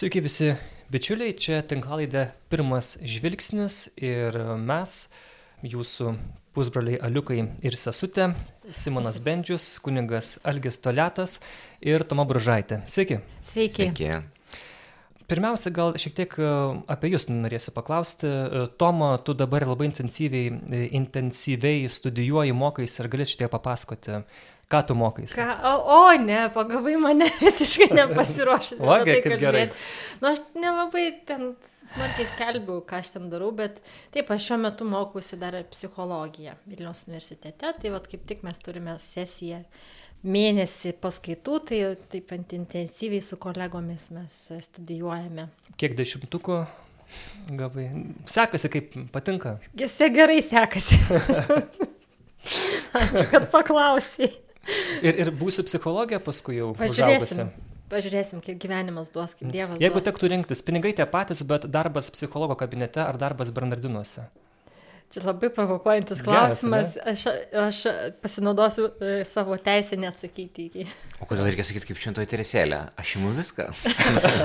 Sveiki visi bičiuliai, čia tinklalaidė Pirmas žvilgsnis ir mes, jūsų pusbroliai Aliukai ir Sesutė, Simonas Bendžius, kuningas Algis Toletas ir Toma Bružaitė. Sveiki. Sveiki. Sveiki. Pirmiausia, gal šiek tiek e, apie Jūs norėsiu paklausti. E, Toma, tu dabar labai intensyviai, e, intensyviai studijuoji, mokais ir galėsi šiek tiek papasakoti, ką tu mokais. Ką, o, o, ne, pagavai mane visiškai nepasiruošęs. Tai kaip gerai. kalbėt. Nu, aš nelabai ten smarkiai skelbiu, ką aš ten darau, bet taip, aš šiuo metu mokausi dar psichologiją Vilniaus universitete, tai vad kaip tik mes turime sesiją mėnesį paskaitų, tai taip ant intensyviai su kolegomis mes studijuojame. Kiek dešimtukų gavai? Sekasi, kaip patinka. Jose gerai sekasi. Ačiū, kad paklausai. Ir, ir būsiu psichologija paskui jau. Pažiūrėsim. užaugusi. Pažiūrėsim, kaip gyvenimas duos, kaip Dievas Jeigu duos. tektų rinktis, pinigai tie patys, bet darbas psichologo kabinete ar darbas Bernardinuose. Čia labai provokuojantis Geras, klausimas. Aš, aš pasinaudosiu e, savo teisę neatsakyti į jį. O kodėl reikia sakyti kaip šventoji Teresėlė? Aš imu viską.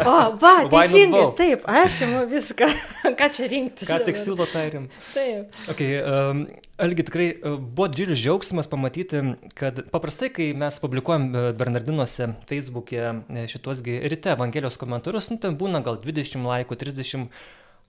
O, va, teisingai, taip, aš imu viską. Ką čia rinktis? Ką tik siūlo tai rim. Taip. Okay, um, Algi, tikrai uh, buvo didžiulis džiaugsmas pamatyti, kad paprastai, kai mes publikuojam uh, Bernardinuose, Facebook'e e, šitos gi ryte Evangelijos komentarus, nu, ten būna gal 20 laikų, 30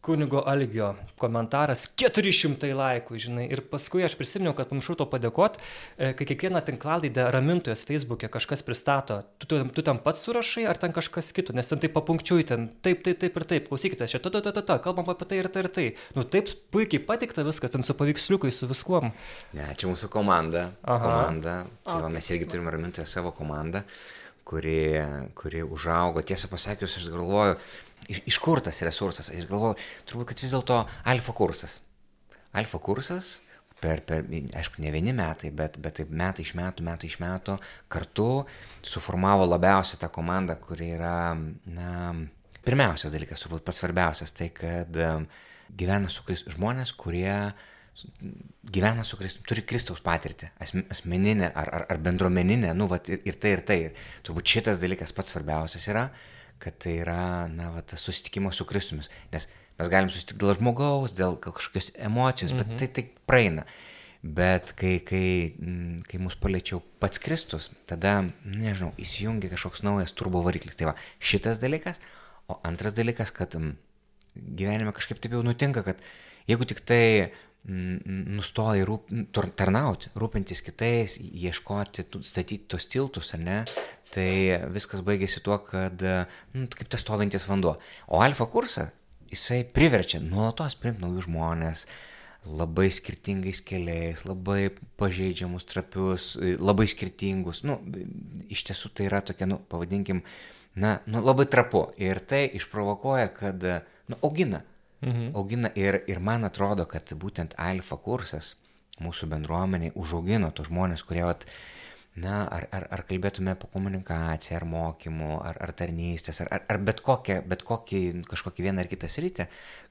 kunigo Algio komentaras, 400 laikų, žinai. Ir paskui aš prisiminiau, kad pamiršau to padėkot, e, kai kiekvieną tinklalaidę ramintojas Facebook'e kažkas pristato, tu, tu, tu ten pats surašai, ar ten kažkas kito, nes ten taip papunkčiui, ten taip, taip, taip ir taip, klausykite, čia ta, ta, ta, ta, ta, kalbam apie tai ir tai ir tai. Nu taip puikiai patikta viskas, ten su paveiksliukai, su viskuom. Ne, čia mūsų komanda. Aha. komanda. Tai va, mes kaip irgi turime ramintoje savo komandą, kuri, kuri užaugo. Tiesą pasakius, aš galvoju, iš, iš kur tas resursas. Aš galvoju, turbūt, kad vis dėlto alfa kursas. Alfa kursas. Per, per, aišku, ne vieni metai, bet, bet taip metai iš metų, metai iš metų kartu suformavo labiausiai tą komandą, kuri yra, na, pirmiausias dalykas, turbūt pats svarbiausias, tai kad em, gyvena su Kristus žmonės, kurie gyvena su Kristus, turi Kristaus patirtį, asm- asmeninę ar, ar, ar bendruomeninę, nu, vat, ir, ir tai, ir tai. Ir turbūt šitas dalykas pats svarbiausias yra, kad tai yra, na, va, tas susitikimas su Kristumi. Nes mes galim susitikti dėl žmogaus, dėl kažkokios emocijos, bet tai tai praeina. Bet kai, kai, mm, kai mus paliečiau pats Kristus, tada, nežinau, įsijungia kažkoks naujas turbo variklis. Tai va, šitas dalykas. O antras dalykas, kad mm, gyvenime kažkaip taip jau nutinka, kad jeigu tik tai mm, nustoji rūp, tarnauti, rūpintis kitais, ieškoti, statyti tos tiltus, ar ne, tai viskas baigėsi tuo, kad nu, kaip tas stovintis vanduo. O alfa kursą jisai priverčia nuolatos priimti naujus žmonės, labai skirtingais keliais, labai pažeidžiamus, trapius, labai skirtingus. Nu, iš tiesų tai yra tokia, nu, pavadinkim, na, nu, labai trapu. Ir tai išprovokuoja, kad, nu, augina. Mhm. Augina ir, ir man atrodo, kad būtent alfa kursas mūsų bendruomeniai užaugino tos žmonės, kurie, vat, na, ar, ar, ar kalbėtume apie komunikaciją, ar mokymų, ar, ar tarnystės, ar, ar, bet, kokią, bet kokį, kažkokį vieną ar kitą sritį,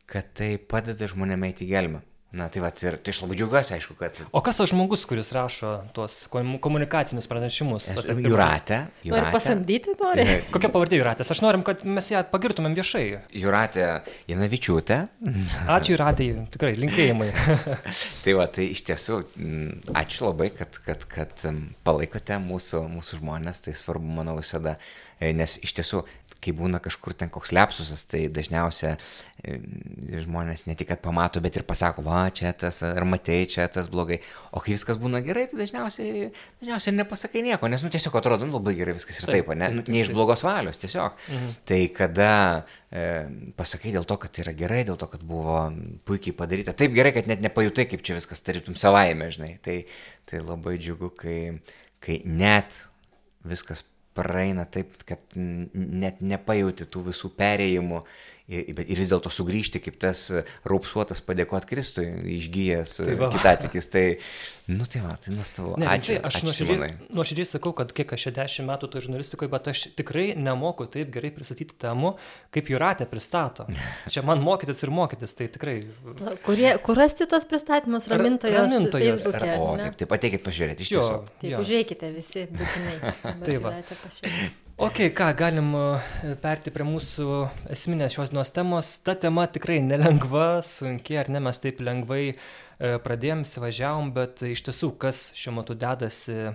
kad tai padeda žmonėm eiti gelmę. Na, tai va, ir tai aš labai džiaugiuosi, aišku, kad O kas tas žmogus, kuris rašo tuos komu- komunikacinius pranešimus? apie pirmus? Juratė. Nori pasamdyti, nori? Kokia pavardė Juratės? Aš norim, kad mes ją pagirtumėm viešai. Juratė Janavičiūtė. Ačiū Juratė, tikrai linkėjimai. tai va, tai iš tiesų, mm, ačiū labai, kad, kad, kad mm, palaikote mūsų, mūsų žmonės, tai svarbu, manau, visada, E, nes iš tiesų, kai būna kažkur ten koks lepsusas, tai dažniausia e, žmonės ne tik, kad pamato, bet ir pasako, va, čia tas, ar matei, čia tas blogai. O kai viskas būna gerai, tai dažniausiai, dažniausiai nepasakai nieko, nes, nu, tiesiog atrodo, nu, labai gerai viskas ir taip, ne, nu, ne iš blogos valios, tiesiog. Mhm. Tai kada e, pasakai dėl to, kad yra gerai, dėl to, kad buvo puikiai padaryta, taip gerai, kad net nepajutai, kaip čia viskas tarytum savaime, žinai, tai, tai labai džiugu, kai, kai net viskas praeina taip, kad net nepajauti tų visų perėjimų ir, ir vis dėlto sugrįžti kaip tas raupsuotas padėkoti Kristui, išgyjęs Tai va. kitatikis. Tai, nu tai va, tai nuostabu. Ne, ačiū. tai aš nuoširdžiai, nuoširdžiai sakau, kad kiek aš čia dešimt metų to žurnalistikoje, bet aš tikrai nemoku taip gerai pristatyti temų, kaip Juratė pristato. Čia man mokytis ir mokytis, tai tikrai. Kurie, kur rasti tos pristatymus Ra- ramintojos? Ramintojos. Facebook'e, O, ne? taip, taip, ateikit pažiūrėti, iš Jo. tiesų. Taip, Jo. užėjkite visi, būtinai. Tai va. Ok, ką, galim e, perti prie mūsų esminės šios dienos temos. Ta tema tikrai nelengva, sunkiai, ar ne mes taip lengvai e, pradėjom, įsivažiavom, bet iš tiesų, kas šiuo metu dedasi e,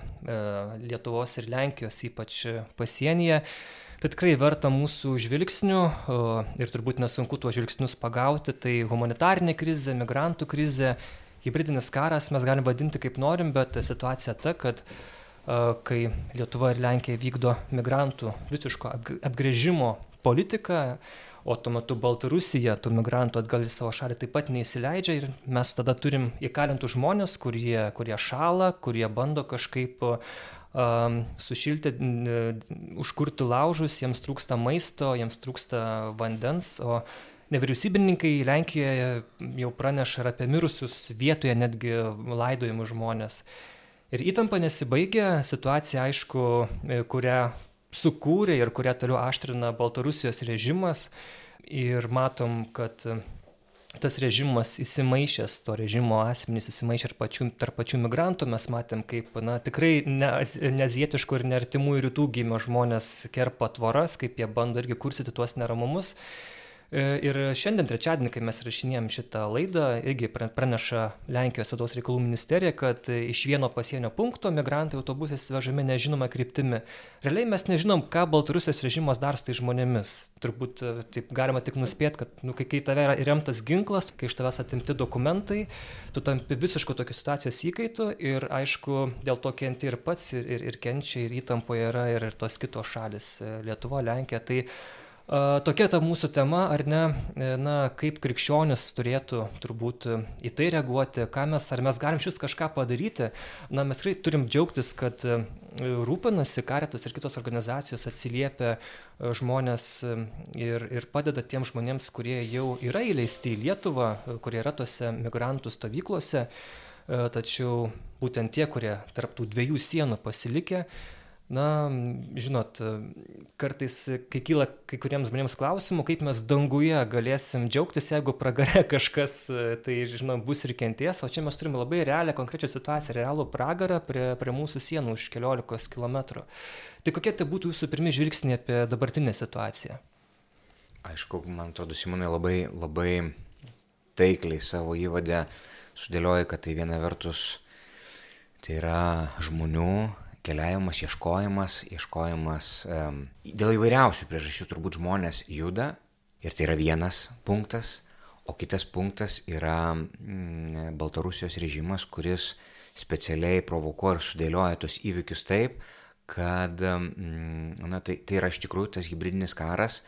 Lietuvos ir Lenkijos, ypač pasienyje, tai tikrai verta mūsų žvilgsnių ir turbūt nesunku tuos žvilgsnius pagauti. Tai humanitarinė krizė, migrantų krizė, hybridinis karas, mes galim vadinti kaip norim, bet situacija ta, kad kai Lietuva ir Lenkija vykdo migrantų visiško apgrėžimo politiką, o tuo metu Baltarusija tų migrantų atgal į savo šalį taip pat neįsileidžia ir mes tada turim įkalintų žmonės, kurie, kurie šala, kurie bando kažkaip um, sušilti, užkurti laužus, jiems trūksta maisto, jiems trūksta vandens, o nevyriausybininkai Lenkijoje jau praneša ir apie mirusius vietoje netgi laidojimus žmonės. Ir įtampa nesibaigia, situacija aišku, e, kurią sukūrė ir kurią toliau aštrina Baltarusijos režimas. Ir matom, kad e, tas režimas įsimaišęs, to režimo asmenys įsimaišę ir pačių, tarp pačių migrantų, mes matėm, kaip na, tikrai neazietiškų ne ir neartimų rytų gimę žmonės kerpa tvoras, kaip jie bando irgi kursyti tuos neramumus. E, ir šiandien trečiadienį, kai mes rašinėjom šitą laidą, irgi praneša Lenkijos vidaus reikalų ministerija, kad iš vieno pasienio punkto migrantai autobusais vežami nežinoma kryptimi. Realiai mes nežinom, ką Baltarusijos režimas dar su tai žmonėmis. Turbūt e, taip galima tik nuspėti, kad nu, kai, kai tave yra remtas ginklas, kai iš tavęs atimti dokumentai, tu tampi visiško tokios situacijos įkaitu ir aišku, dėl to kenti ir pats, ir, ir, ir kenčia, ir įtampoje yra, ir, ir tos kitos šalis e, - Lietuva, Lenkija. Tai Tokia ta mūsų tema, ar ne, e, na, kaip krikščionis turėtų turbūt e, į tai reaguoti, ką mes, ar mes galim šis kažką padaryti. Na, mes tikrai turim džiaugtis, kad e, rūpinasi karetas ir kitos organizacijos atsiliepia žmonės ir, ir padeda tiems žmonėms, kurie jau yra įleisti į Lietuvą, kurie yra tose migrantų stovyklose. Tačiau būtent tie, kurie tarptų dviejų sienų pasilikę, na žinot kartais kai kyla kai kuriems žmonėms klausimų kaip mes danguje galėsim džiaugtis jeigu pragare kažkas tai žinoma bus ir kentės o čia mes turim labai realią konkrečią situaciją realų pragarą prie prie mūsų sienų už keliolikos kilometrų. Tai kokie tai būtų jūsų pirmi žvilgsniai apie dabartinę situaciją? Aišku man atrodo simonai labai labai taikliai savo įvade sudėlioji kad tai viena vertus tai yra žmonių keliavimas, ieškojimas, ieškojimas dėl įvairiausių priežasčių turbūt žmonės juda ir tai yra vienas punktas, o kitas punktas yra mm, Baltarusijos režimas, kuris specialiai provokuoja ir sudėlioja tos įvykius taip, kad na, tai, tai yra iš tikrųjų tas hybridinis karas,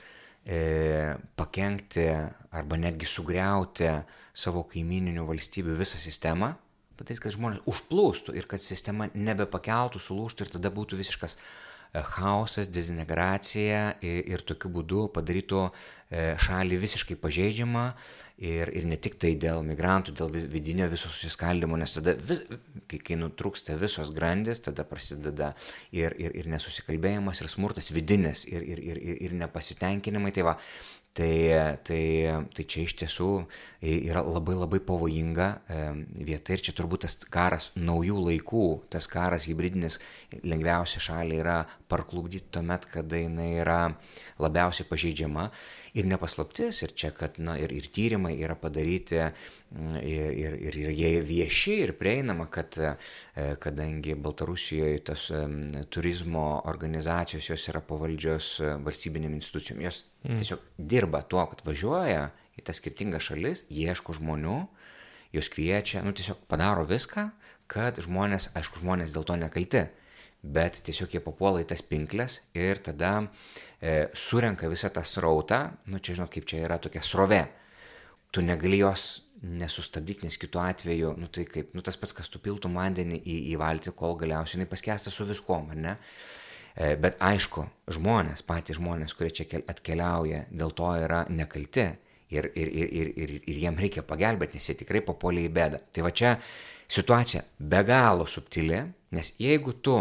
e, pakengti arba netgi sugriauti savo kaimininių valstybių visą sistemą, padaryti, kad žmonės užplūstų ir kad sistema nebepakeltų, sulūštų ir tada būtų visiškas e, chaosas, dezintegracija ir, ir tokiu būdu padarytų e, šalį visiškai pažeidžiamą ir, ir ne tik tai dėl migrantų, dėl vidinio viso susiskaldimo, nes tada, vis, kai, kai nutrūksta visos grandis, tada prasideda ir, ir, ir nesusikalbėjimas, ir smurtas vidinis, ir, ir, ir, ir nepasitenkinimai. Tai va, Tai, tai, tai čia iš tiesų yra labai labai pavojinga vieta. Ir čia turbūt tas karas naujų laikų, tas karas hybridinis lengviausia šaliai yra parklubdyti tuomet, kada jinai yra labiausiai pažeidžiama ir nepaslaptis ir čia, kad na, ir, ir tyrimai yra padaryti ir, ir, ir, ir jie vieši ir prieinama, kad e, kadangi Baltarusijoje tas turizmo organizacijos jos yra pavaldžios e, valstybinėm institucijom, jos mm. tiesiog dirba tuo, kad važiuoja į tas skirtingas šalis, ieško žmonių, jos kviečia, nu tiesiog padaro viską, kad žmonės, aišku, žmonės dėl to nekalti, bet tiesiog jie papuola į tas pinklės ir tada e, surenka visą tą srautą, nu čia žinot, kaip čia yra tokia srove, tu negali jos nesustabdyti, nes kitu atveju, nu tai kaip, nu tas pats, kas tu piltum vandenį į, į valtį, kol galiausiai jinai paskęsta su viskom, ar ne? E, bet aišku, žmonės, patys žmonės, kurie čia atkeliauja, dėl to yra nekalti ir, ir, ir, ir, ir, ir jiem reikia pagelbėti, nes jie tikrai papuolė į bėdą. Tai va čia situacija be galo subtili, nes jeigu tu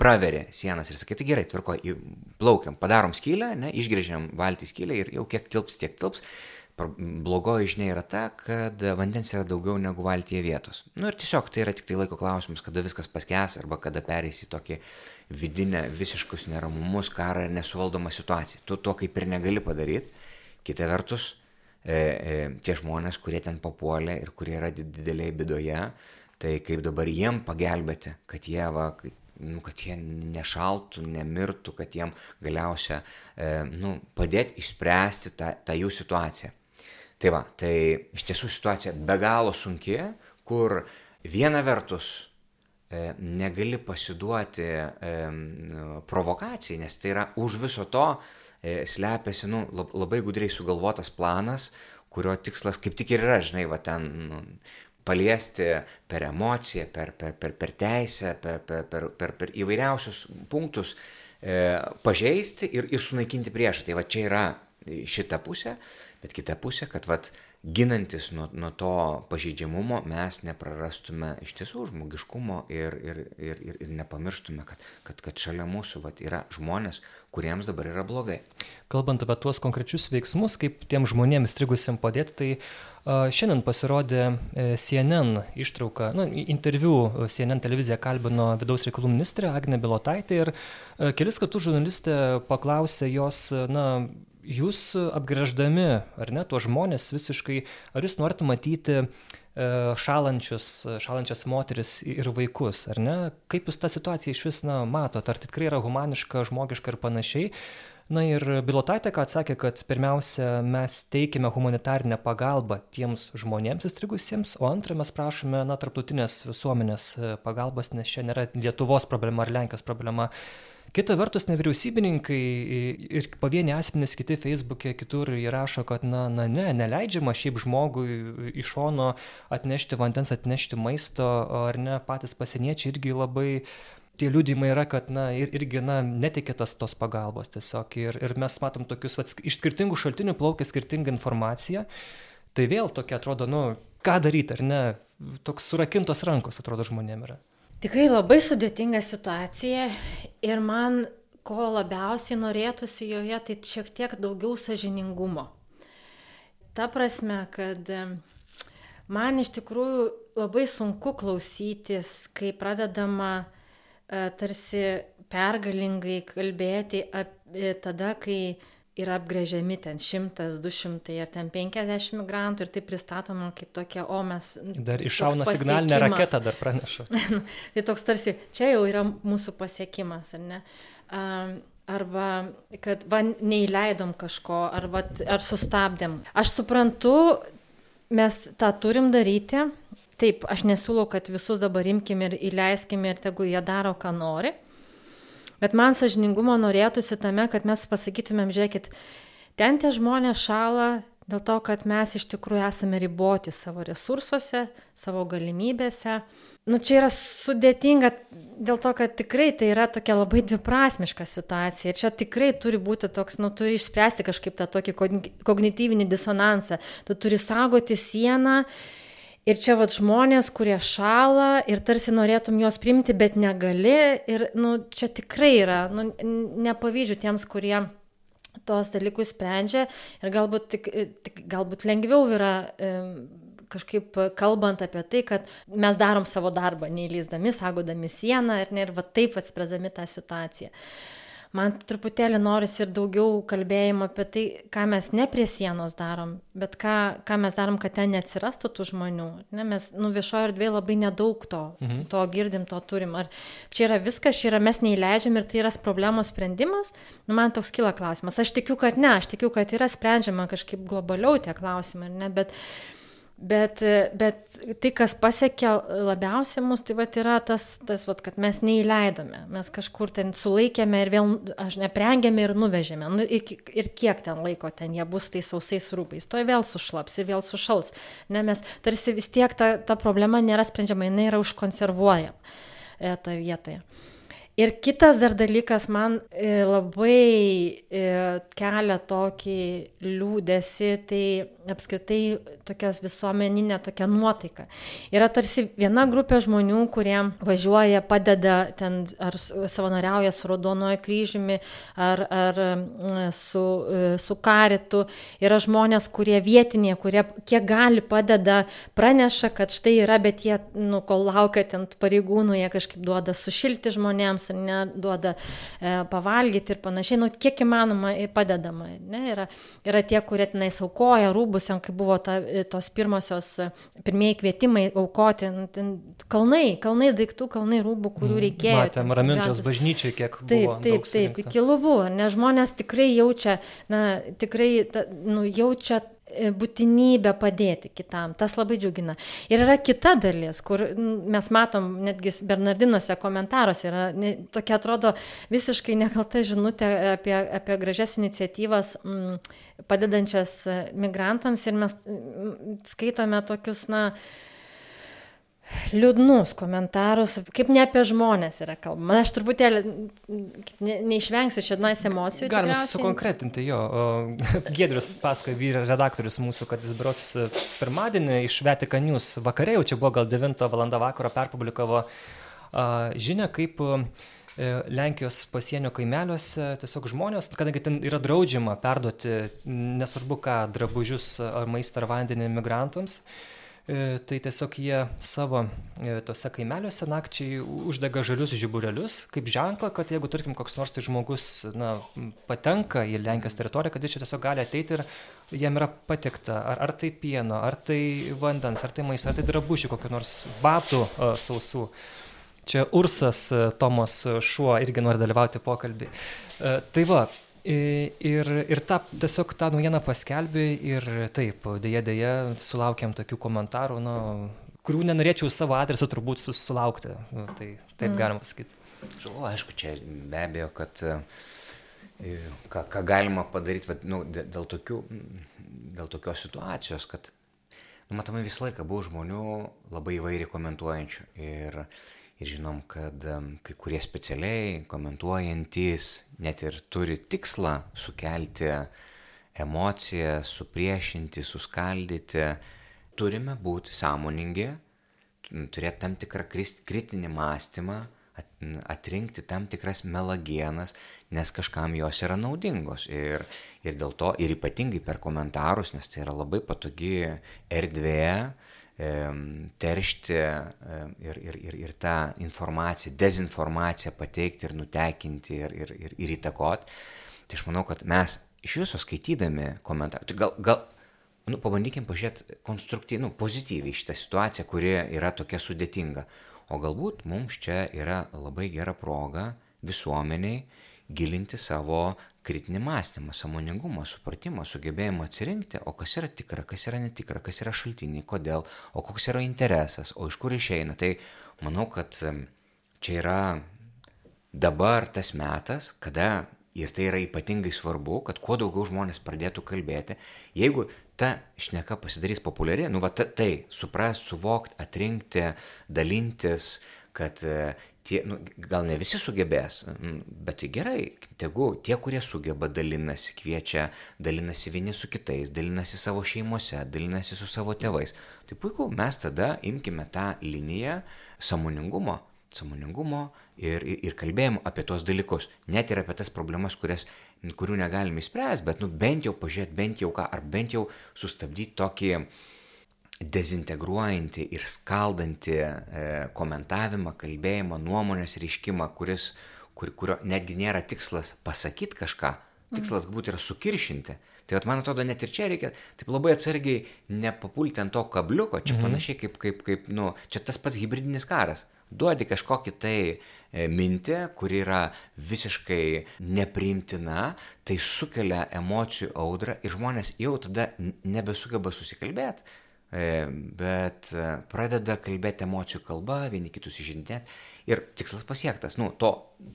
praveri sienas ir sakai, tai gerai, tvarko, plaukiam, padarom skylę, ne, išgrėžiam valtį skylę ir jau kiek tilps, tiek tilps, blogoji žinia yra ta, kad vandens yra daugiau negu valtyje vietos. Na nu, ir tiesiog tai yra tik tai laiko klausimas, kada viskas paskes arba kada perės į tokį vidinę visiškus neramumus, karą ir nesuvaldomą situaciją. Tu to kaip ir negali padaryti. Kita vertus, e, e, tie žmonės, kurie ten papuolė ir kurie yra didelėje bidoje, tai kaip dabar jiem pagelbėti, kad jie, va, nu, kad jie nešaltų, nemirtų, kad jiem galiausia e, nu, padėti išspręsti tą, tą jų situaciją. Tai va, tai iš tiesų situacija be galo sunki, kur viena vertus e, negali pasiduoti e, provokacijai, nes tai yra už viso to e, slepiasi nu, labai gudriai sugalvotas planas, kurio tikslas kaip tik ir yra, žinai, va ten nu, paliesti per emociją, per, per, per, per teisę, per, per, per, per, per įvairiausius punktus, e, pažeisti ir, ir sunaikinti priešą. Tai va čia yra šita pusė bet kita pusė, kad vat, ginantis nuo, nuo to pažeidžiamumo mes neprarastume iš tiesų žmogiškumo ir, ir, ir, ir, ir nepamirštume, kad, kad, kad šalia mūsų vat, yra žmonės, kuriems dabar yra blogai. Kalbant apie tuos konkrečius veiksmus, kaip tiem žmonėms strigusiam padėti, tai uh, šiandien pasirodė e, CNN ištrauka, nu, interviu CNN televizija kalbino vidaus reikalų ministrė Agne Bilotaitė ir uh, kelis kartus žurnalistė paklausė jos, na, jūs apgrėždami, ar ne, tuos žmonės visiškai, ar jūs norite matyti e, šalančius, šalančias moteris ir vaikus, ar ne? Kaip jūs tą situaciją iš vis na, matot, ar tikrai yra humaniška, žmogiška ir panašiai? Na ir Bilotaitė, ką atsakė, kad pirmiausia, mes teikime humanitarinę pagalbą tiems žmonėms įstrigusiems, o antra, mes prašome, na, tarptautinės visuomenės pagalbos, nes čia nėra Lietuvos problema ar Lenkijos problema. Kita vertus, nevyriausybininkai ir pavieni asmenys, kiti Facebook'e, kitur įrašo, kad, na, na, ne, neleidžiama šiaip žmogui iš šono atnešti vandens, atnešti maisto, ar ne, patys pasieniečiai irgi labai tie liūdimai yra, kad, na, ir, irgi, na, netikė tos, tos pagalbos tiesiog. Ir, ir mes matom tokius, va, iš skirtingų šaltinių plaukia skirtinga informacija. Tai vėl tokia atrodo, nu, ką daryti, ar ne, toks surakintos rankos atrodo žmonėm yra. Tikrai labai sudėtinga situacija ir man ko labiausiai norėtųsi joje, tai šiek tiek daugiau sažiningumo. Ta prasme, kad man iš tikrųjų labai sunku klausytis, kai pradedama e, tarsi pergalingai kalbėti apie tada, kai yra apgrėžiami ten šimtas, du šimtai ar ten penkiasdešimt migrantų ir tai pristatoma kaip tokia, o mes... Dar iššauna signalinę raketą, dar praneša. tai toks tarsi, čia jau yra mūsų pasiekimas, ar ne? Um, arba kad va, neįleidom kažko, arba ar sustabdėm. Aš suprantu, mes tą turim daryti. Taip, aš nesiūlau, kad visus dabar imkim ir įleiskim ir tegul jie daro, ką nori. Bet man sažiningumo norėtųsi tame, kad mes pasakytumėm, žiūrėkit, ten tie žmonės šala dėl to, kad mes iš tikrųjų esame riboti savo resursuose, savo galimybėse. Nu, čia yra sudėtinga dėl to, kad tikrai tai yra tokia labai dviprasmiška situacija. Ir čia tikrai turi būti toks, nu, turi išspręsti kažkaip tą tokį kognityvinį disonansą. Tu turi saugoti sieną Ir čia vad žmonės, kurie šala ir tarsi norėtum juos priimti, bet negali. Ir nu, čia tikrai yra, nu, nepavydžiu tiems, kurie tos dalykus sprendžia ir galbūt, tik, tik, galbūt lengviau yra kažkaip kalbant apie tai, kad mes darom savo darbą, neįleisdami, sagodami sieną ir, ne, ir va taip atspręsdami tą situaciją. E, man truputėlį norisi ir daugiau kalbėjimo apie tai, ką mes ne prie sienos darom, bet ką, ką mes darom, kad ten neatsirastų tų žmonių. Ne, mes, nu, viešoje erdvėje labai nedaug to, mhm. to girdim, to turim. Ar čia yra viskas, čia yra mes neįleidžiam ir tai yra problemos sprendimas? Nu, man toks kyla klausimas. Aš tikiu, kad ne, aš tikiu, kad yra sprendžiama kažkaip globaliau tie klausimai, ne, bet Bet, bet tai, kas pasiekė labiausiai mus, tai vat, yra tas, tas vat, kad mes neįleidome, mes kažkur ten sulaikėme ir vėl, aš neprengėme ir nuvežėme. Nu, ir, ir kiek ten laiko ten jie bus tais sausais rūpais, to vėl sušlaps ir vėl sušals. Ne, mes tarsi vis tiek ta, ta problema nėra sprendžiama, jinai yra užkonservuojama e, toje vietoje. Ir kitas dar dalykas man e, labai e, kelia tokį liūdėsi, tai apskritai tokios visuomeninė tokia nuotaika. Yra tarsi viena grupė žmonių, kurie važiuoja, padeda ten ar savanoriauja su Raudonojo kryžiumi, ar, ar su, e, su karitu. Yra žmonės, kurie vietinė, kurie kiek gali padeda, praneša, kad štai yra, bet jie, nu, kol laukia ten pareigūnų, jie kažkaip duoda sušilti žmonėms, ne, duoda e, pavalgyti ir panašiai, nu, kiek įmanoma padedama. Ne, yra, yra tie, kurie tenais aukoja rūbus, kai buvo ta, e, tos pirmosios, e, pirmieji kvietimai aukoti, nu, ten, kalnai, kalnai daiktų, kalnai rūbų, kurių mm, reikėjo. Matėm, ramintos bažnyčiai, kiek taip, buvo. Taip, taip, taip, iki lubų, nes žmonės tikrai jaučia, na, tikrai, ta, nu, jaučia E, būtinybę padėti kitam. Tas labai džiugina. Ir yra kita dalis, kur mes matom, netgi Bernardinuose komentaruose yra ne, tokia atrodo visiškai nekalta žinutė apie, apie gražias iniciatyvas m, padedančias migrantams ir mes skaitome tokius, na, liūdnus komentarus, kaip ne apie žmonės yra kalbama. Aš truputėlį ne, neišvengsiu čia nais emocijų. Galim sukonkretinti jo. Gedrius pasakoja vyra redaktorius mūsų, kad jis berots e, pirmadienį iš Vatikan News vakarė, jau čia buvo gal 9 val. vakaro, perpublikavo žinę, kaip e, Lenkijos pasienio kaimeliuose tiesiog žmonės, kadangi ten yra draudžiama perduoti nesvarbu ką, drabužius ar maistą ar vandenį migrantams, uh, tai tiesiog jie savo e, tose kaimeliuose nakčiai uždega žalius žiburėlius, kaip ženklą, kad jeigu, tarkim, koks nors tai žmogus na, patenka į Lenkijos teritoriją, kad jis čia tiesiog gali ateiti ir jam yra patikta, ar, ar tai pieno, ar tai vandens, ar tai maisto, ar tai drabužių, kokiu nors batų uh, sausų. Čia Ursas Tomos šuo irgi nori dalyvauti pokalbį. Tai va, Ir, ir tą, tiesiog tą naujieną paskelbė ir taip, dėja, dėja, sulaukėm tokių komentarų, nu, kurių nenorėčiau savo adresu turbūt susilaukti. Nu, tai taip mm. galima pasakyti. Žinau, aišku, čia be abejo, kad e, ką, ką galima padaryti vat, nu, dėl, tokių, dėl tokios situacijos, kad, nu, matomai visą laiką buvo žmonių labai įvairiai komentuojančių. Ir, ir žinom, kad kai kurie specialiai komentuojantys net ir turi tikslą sukelti emociją, supriešinti, suskaldyti, turime būti sąmoningi, turėti tam tikrą kritinį mąstymą, atrinkti tam tikras melagienas, nes kažkam jos yra naudingos. Ir, ir dėl to, ir ypatingai per komentarus, nes tai yra labai patogi erdvė, teršti ir, ir, ir, ir tą informaciją, dezinformaciją pateikti ir nutekinti ir, ir, ir, ir įtakoti. Tai aš manau, kad mes iš viso skaitydami komentarą, tai gal, gal nu, pabandykim pažiūrėti konstruktyviai, nu, pozityviai šitą situaciją, kuri yra tokia sudėtinga. O galbūt mums čia yra labai gera proga visuomeniai gilinti savo kritinį mąstymą, samoningumą, supratimą, sugebėjimą atsirinkti, o kas yra tikra, kas yra netikra, kas yra šaltiniai, kodėl, o koks yra interesas, o iš kur išeina. Tai manau, kad čia yra dabar tas metas, kada ir tai yra ypatingai svarbu, kad kuo daugiau žmonės pradėtų kalbėti. Jeigu ta šneka pasidarys populiari, nu va tai, supras, suvokti, atrinkti, dalintis, kad tie, nu, gal ne visi sugebės, bet tai gerai, tegu tie, kurie sugeba, dalinasi, kviečia, dalinasi vieni su kitais, dalinasi savo šeimose, dalinasi su savo tėvais. Tai puiku, mes tada imkime tą liniją samoningumo, samoningumo ir, ir, ir kalbėjimo apie tos dalykus, net ir apie tas problemas, kurias, kurių negalime įspręsti, bet nu, bent jau pažiūrėti, bent jau ką, ar bent jau sustabdyti tokį dezintegruojantį ir skaldantį e, komentavimą, kalbėjimą, nuomonės reiškimą, kuris, kur, kurio netgi nėra tikslas pasakyti kažką, tikslas galbūt yra sukiršinti. Tai vat, man atrodo, net ir čia reikia taip labai atsargiai nepapulti ant to kabliuko, čia mhm. panašiai kaip, kaip, kaip, nu, čia tas pats hybridinis karas. Duodi kažkokį tai e, mintį, kuri yra visiškai nepriimtina, tai sukelia emocijų audrą ir žmonės jau tada nebesugeba susikalbėti bet e, pradeda kalbėti emocijų kalba, vieni kitus įžindinėti ir tikslas pasiektas. Nu, to,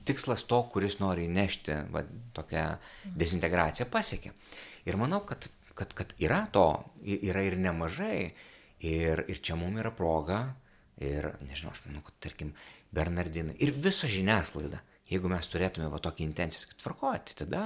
tikslas to, kuris nori nešti va, tokią dezintegraciją, pasiekė. Ir manau, kad, kad, kad yra to, yra ir nemažai. Ir, ir čia mums yra proga, ir nežinau, aš manau, kad tarkim Bernardinai ir visa žiniasklaida Jeigu mes turėtume va tokį intenciją, kad tvarkoti, tada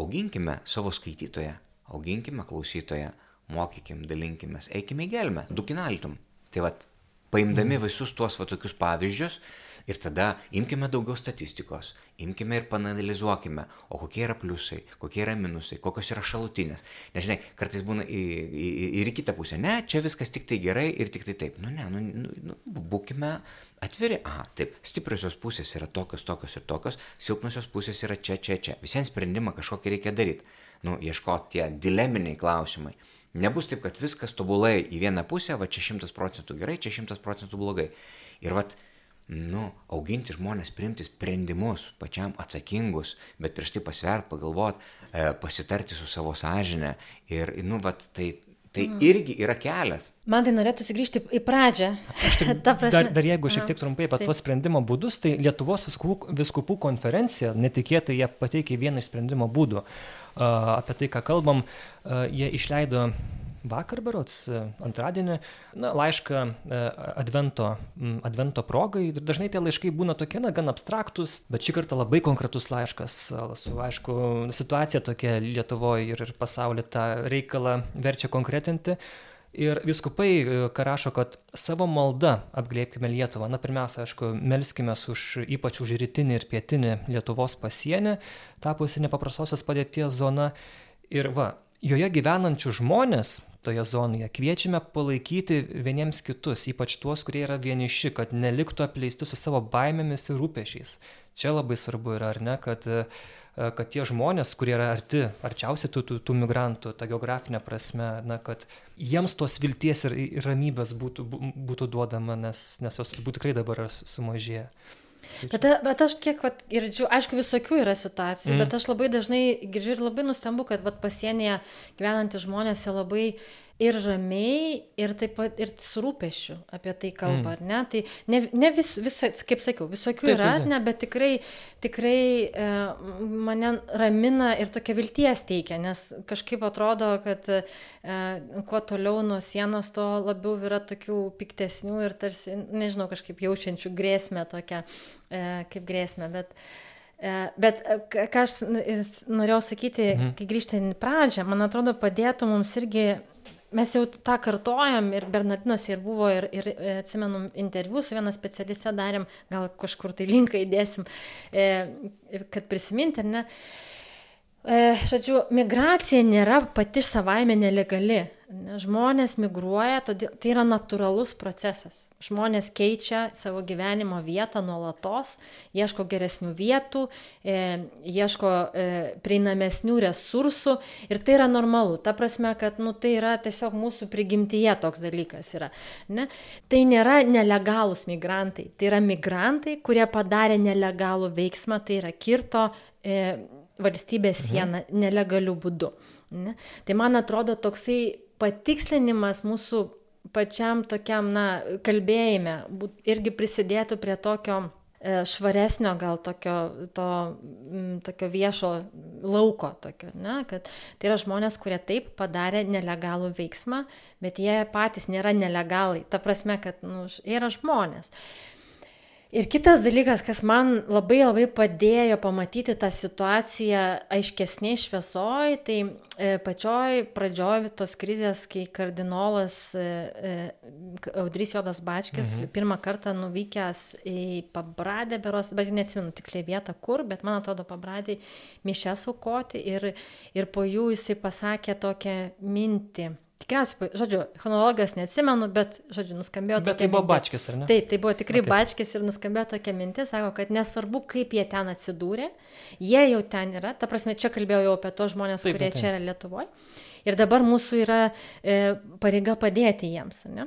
auginkime savo skaitytoją, auginkime klausytoją, mokykim, dalinkimės, eikime į gelmę, dukinaltum. Tai vad, paimdami visus tuos va tokius pavyzdžius, Ir tada imkime daugiau statistikos, imkime ir panalizuokime, o kokie yra pliusai, kokie yra minusai, kokios yra šalutinės. Nežinai, kartais būna ir į kitą pusę, ne, čia viskas tik tai gerai ir tik tai taip. Nu ne, nu, nu, nu, būkime atviri. A, taip, stipriosios pusės yra tokios, tokios ir tokios, silpnosios pusės yra čia, čia, čia. Visiems sprendimą kažkokį reikia daryti. Nu, ieškoti tie dileminiai klausimai. Nebus taip, kad viskas tobulai į vieną pusę, va čia šimtas procentų gerai, čia šimtas procentų blogai. Ir vat nu, auginti žmonės, priimti sprendimus pačiam atsakingus, bet prieš tai pasvert, pagalvot, e, pasitarti su savo sąžinė. Ir, nu, vat, tai, tai mm. irgi yra kelias. Man tai norėtųsi grįžti į pradžią. Tik, dar, dar jeigu šiek tiek trumpai apie tuos sprendimo būdus, tai Lietuvos viskupų, viskupų konferencija netikėtai jie pateikė vieną iš sprendimo būdų. Uh, apie tai, ką kalbam, uh, jie išleido vakar berots, e, antradienį, na, laišką e, advento, advento progai. Ir dažnai tie laiškai būna tokie, na, gan abstraktus, bet šį kartą labai konkretus laiškas, su, aišku, situacija tokia Lietuvoje ir, ir pasaulyje tą reikalą verčia konkretinti. Ir viskupai, e, rašo, kad savo maldą apglėpkime Lietuvą. Na, pirmiausia, aišku, melskime už ypač už rytinį ir pietinį Lietuvos pasienį, tapusi nepaprastosios padėties zona. Ir va, joje gyvenančių žmonės, toje zonoje. Kviečiame palaikyti vieniems kitus, ypač tuos, kurie yra vieniši, kad neliktų apleisti su savo baimėmis ir rūpešiais. Čia labai svarbu yra, ar ne, kad, e, kad tie žmonės, kurie yra arti, arčiausiai tų, tų, tų migrantų, ta geografinė prasme, na, kad jiems tos vilties ir, ir ramybės būtų, būtų duodama, nes, nes jos turbūt tikrai dabar yra sumažėję. Bet, bet aš kiek vat, girdžiu, aišku, visokių yra situacijų, mm. bet aš labai dažnai girdžiu ir labai nustembu, kad vat, pasienyje gyvenantys žmonės labai ir ramiai, ir taip pat ir su rūpešiu apie tai kalba, mm. ar ne? Tai ne, ne vis, vis, kaip sakiau, visokių taip, yra, taip, taip. ne, bet tikrai, tikrai e, mane ramina ir tokia vilties teikia, nes kažkaip atrodo, kad e, kuo toliau nuo sienos, to labiau yra tokių piktesnių ir tarsi, nežinau, kažkaip jaučiančių grėsmę tokią, e, kaip grėsmę, bet e, Bet e, ką aš norėjau sakyti, mhm. kai grįžtant į pradžią, man atrodo, padėtų mums irgi mes jau tą kartojam ir Bernardinuose ir buvo, ir, ir e, atsimenu, interviu su viena specialiste darėm, gal kažkur tai linką įdėsim, e, kad prisiminti, ar ne. E, žodžiu, migracija nėra pati savaime nelegali. Žmonės migruoja, todėl tai yra natūralus procesas. Žmonės keičia savo gyvenimo vietą nuolatos, ieško geresnių vietų, e, ieško e, prieinamesnių resursų ir tai yra normalu. Ta prasme, kad nu, tai yra tiesiog mūsų prigimtyje toks dalykas yra. Ne? Tai nėra nelegalūs migrantai, tai yra migrantai, kurie padarė nelegalų veiksmą, tai yra kirto e, valstybės mhm. sieną mhm. nelegaliu būdu. Ne? Tai man atrodo toksai patikslinimas mūsų pačiam tokiam, na, kalbėjime būt, irgi prisidėtų prie tokio e, švaresnio gal tokio, to, tokio viešo lauko, tokio, ne, kad tai yra žmonės, kurie taip padarė nelegalų veiksmą, bet jie patys nėra nelegalai. Ta prasme, kad nu, yra žmonės. Ir kitas dalykas, kas man labai labai padėjo pamatyti tą situaciją aiškesniai šviesoj, tai e, pačioj pradžioj tos krizės, kai kardinolas e, e, Audrys Jodas Bačkis mhm. pirmą kartą nuvykęs į Pabradę, beros, bet neatsimenu tiksliai vietą kur, bet man atrodo Pabradį mišęs aukoti ir, ir po jų jisai pasakė tokią mintį Tikriausiai, žodžiu, chronologijos neatsimenu, bet, žodžiu, nuskambėjo bet tai buvo mintis. bačkis, ar ne? Taip, tai buvo tikrai okay. bačkis ir nuskambėjo tokia mintis, sako, kad nesvarbu, kaip jie ten atsidūrė, jie jau ten yra, ta prasme, čia kalbėjau jau apie tos žmonės, taip, kurie taip. čia yra Lietuvoje. Ir dabar mūsų yra e, pareiga padėti jiems, ne?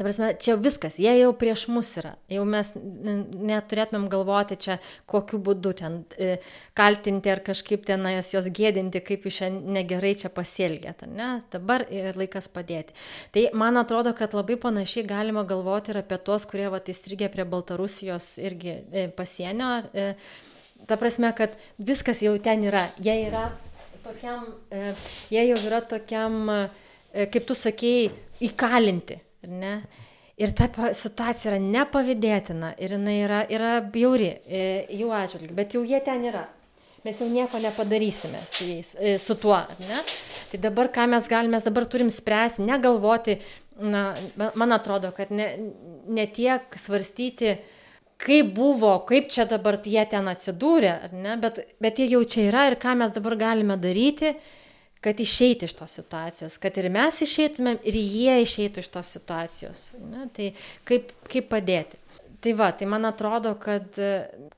Ta prasme, čia viskas, jie jau prieš mus yra. Jau mes neturėtumėm galvoti čia, kokiu būdu ten e, kaltinti ar kažkaip ten jos gėdinti, kaip iš čia negerai čia pasielgėt. Ne? Dabar laikas padėti. Tai man atrodo, kad labai panašiai galima galvoti ir apie tuos, kurie va įstrigė prie Baltarusijos irgi e, pasienio. E, ta prasme, kad viskas jau ten yra. Jie yra tokiam, jie jau yra tokiam, kaip tu sakėjai, įkalinti ne? Ir ta situacija yra nepavydėtina ir jinai yra, yra bjauri e, jų atžvilgiu, bet jau jie ten yra. Mes jau nieko nepadarysime su jais, e, su tuo, ar ne? Tai dabar ką mes galime, mes dabar turim spręsti, negalvoti, na, ma- man atrodo, kad ne, ne tiek svarstyti, kaip buvo, kaip čia dabar jie ten atsidūrė, ar ne, bet, bet jie jau čia yra ir ką mes dabar galime daryti, kad išeiti iš tos situacijos, kad ir mes išeitumėm, ir jie išeitų iš tos situacijos. Ne? Tai kaip, kaip padėti. Tai va, tai man atrodo, kad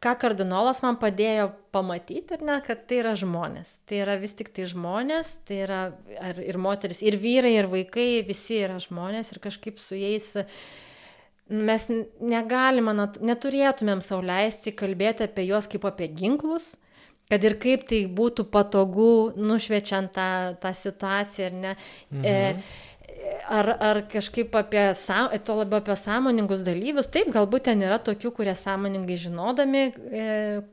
ką kardinolas man padėjo pamatyti, ne, kad tai yra žmonės. Tai yra vis tik tai žmonės, tai yra ar, ir moteris, ir vyrai, ir vaikai, visi yra žmonės ir kažkaip su jais mes n- negalim, man at- neturėtumėm sauliaisti kalbėti apie juos kaip apie ginklus, kad ir kaip tai būtų patogu, nušviečiant tą, tą situaciją, ar ne. Mhm. E, Ar, ar kažkaip apie, to labiau apie sąmoningus dalyvius, taip, galbūt ten yra tokių, kurie sąmoningai žinodami, e,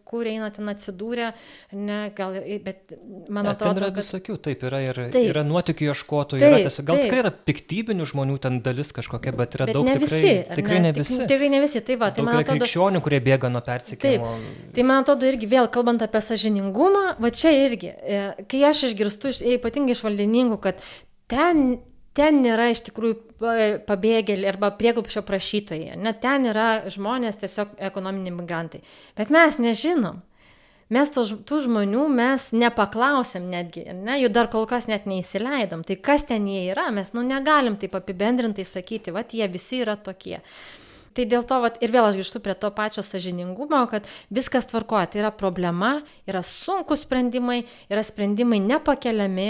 kur eina ten atsidūrė, ne, gal, bet man Ne, ten atrodo, yra kad... visokių, taip, yra ir Taip. yra nuotikių ieškotojų, yra Taip, tiesiog, gal taip. tikrai yra piktybinių žmonių ten dalis kažkokia, bet yra Bet daug ne tikrai, visi, tikrai ne Tik- visi. Tikrai ne visi, tai va, tai man yra atrodo, krikščionių, kurie bėga nuo Taip, persikėjimo. tai man atrodo irgi vėl kalbant apie sažiningumą, va čia irgi, e, kai aš išgirstu iš- ypatingai iš valdininkų, kad ten, ten nėra iš tikrųjų pa- pabėgėliai arba prieglupščio prašytojai, net ten yra žmonės tiesiog ekonominiai migrantai. Bet mes nežinom. Mes to, tų žmonių mes nepaklausėm netgi, ne, jų dar kol kas net neįsileidom. Tai kas ten jie yra, mes nu, negalim taip apibendrintai sakyti, va jie visi yra tokie. Tai dėl to, vat, ir vėl aš grįžtu prie to pačio sažiningumo, kad viskas tvarkoja, tai yra problema, yra sunkus sprendimai, yra sprendimai nepakeliami,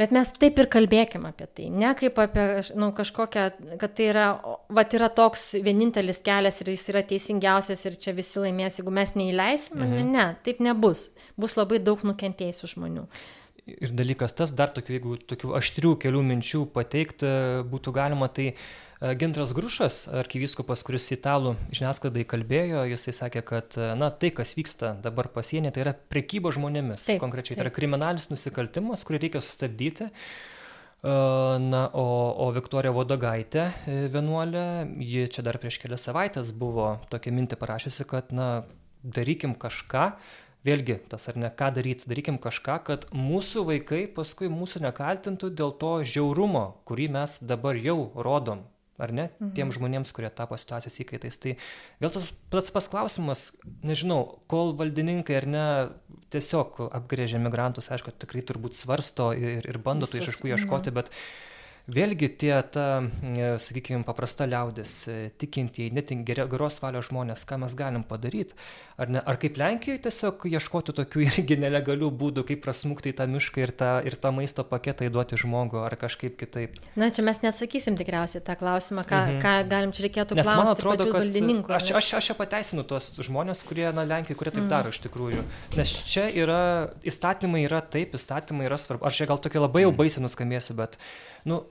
bet mes taip ir kalbėkim apie tai, ne kaip apie nu, kažkokią, kad tai yra, o, vat, yra toks vienintelis kelias ir jis yra teisingiausias ir čia visi laimės, jeigu mes neįleisim, mhm. ne, ne, taip nebus, bus labai daug nukentėjusių žmonių. Ir dalykas tas, dar tokių, jeigu tokių aštrių kelių minčių pateikti būtų galima, tai e, Gintras Grušas, arkivyskupas, kuris italų žiniasklaidai kalbėjo, jisai sakė, kad e, na, tai, kas vyksta dabar pasienė, tai yra prekyba žmonėmis. Taip, Konkrečiai, tai yra taip. kriminalinis nusikaltimas, kurį reikia sustabdyti. E, Na, o, o Viktorija Vodagaitė, e, vienuolė, ji čia dar prieš kelias savaitės buvo tokią mintį parašiusi, kad, na, darykim kažką, vėlgi tas ar ne ką daryti, darykim kažką, kad mūsų vaikai paskui mūsų nekaltintų dėl to žiaurumo, kurį mes dabar jau rodom. Ar ne? Mhm. Tiem žmonėms, kurie tapo situacijos įkaitais. Tai vėl tas pats pas klausimas, nežinau, kol valdininkai ar ne tiesiog apgrėžia migrantus, aišku, tikrai turbūt svarsto ir, ir bando tų Visus, išaiškų ieškoti, bet vėlgi tie, ta, sakykime, paprasta liaudis, e, tikintieji, net geros valios žmonės, ką mes galim padaryti. Ar, ne, ar kaip Lenkijoje tiesiog ieškoti tokių irgi nelegalių būdų, kaip prasmukti į tą mišką ir tą, ir tą maisto paketą įduoti žmogų, ar kažkaip kitaip. Na, čia mes nesakysim tikriausiai tą klausimą, ką, mhm. ką galim čia reikėtų Nes man klausti atrodo, kad aš, aš, aš čia pateisinu tuos žmonės, kurie, na, Lenkijoje, kurie taip Mm. daro iš tikrųjų. Nes čia yra, įstatymai yra taip, įstatymai yra svarbu. Aš čia gal tokia labai jau baisiai nuskambėsiu, bet, nu,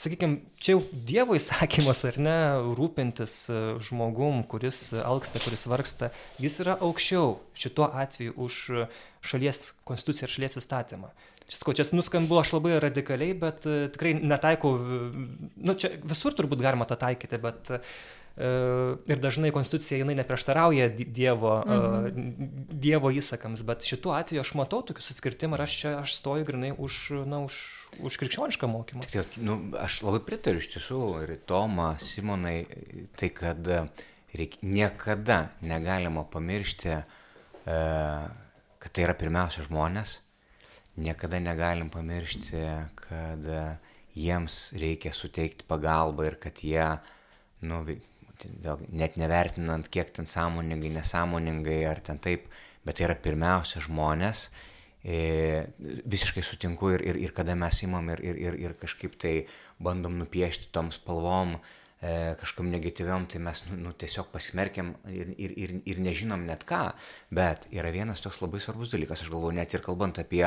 sakykime, čia jau Dievo įsakymas, ar ne, rūpintis e, žmogum, kuris alksta, kuris vargsta, jis yra aukščiau šituo atveju už šalies konstituciją ir šalies įstatymą. Čia, čia nuskambu aš labai radikaliai, bet e, tikrai netaikau, e, nu, čia visur turbūt galima tą taikyti, bet e, ir dažnai konstitucija jinai neprieštarauja di- Dievo, mhm. dievo įsakams, bet šituo atveju aš matau tokį suskirtimą ir aš čia aš stoju grinai už, na, už, už krikščionišką mokymą. Tik, nu, aš labai pritariu iš tiesų ir Toma, Simonai, tai kad reik, niekada negalima pamiršti, e, kad tai yra pirmiausia žmonės, niekada negalim pamiršti, kad jiems reikia suteikti pagalbą ir kad jie, nu, vėlgi, net nevertinant, kiek ten sąmoningai, nesąmoningai ar ten taip, bet tai yra pirmiausia žmonės. E, visiškai sutinku ir, ir, ir kada mes imam ir, ir, ir, ir kažkaip tai bandom nupiešti tom spalvom, e, kažkam negatyviam, tai mes nu, nu, tiesiog pasmerkiam ir, ir, ir, ir nežinom net ką. Bet yra vienas toks labai svarbus dalykas, aš galvoju, net ir kalbant apie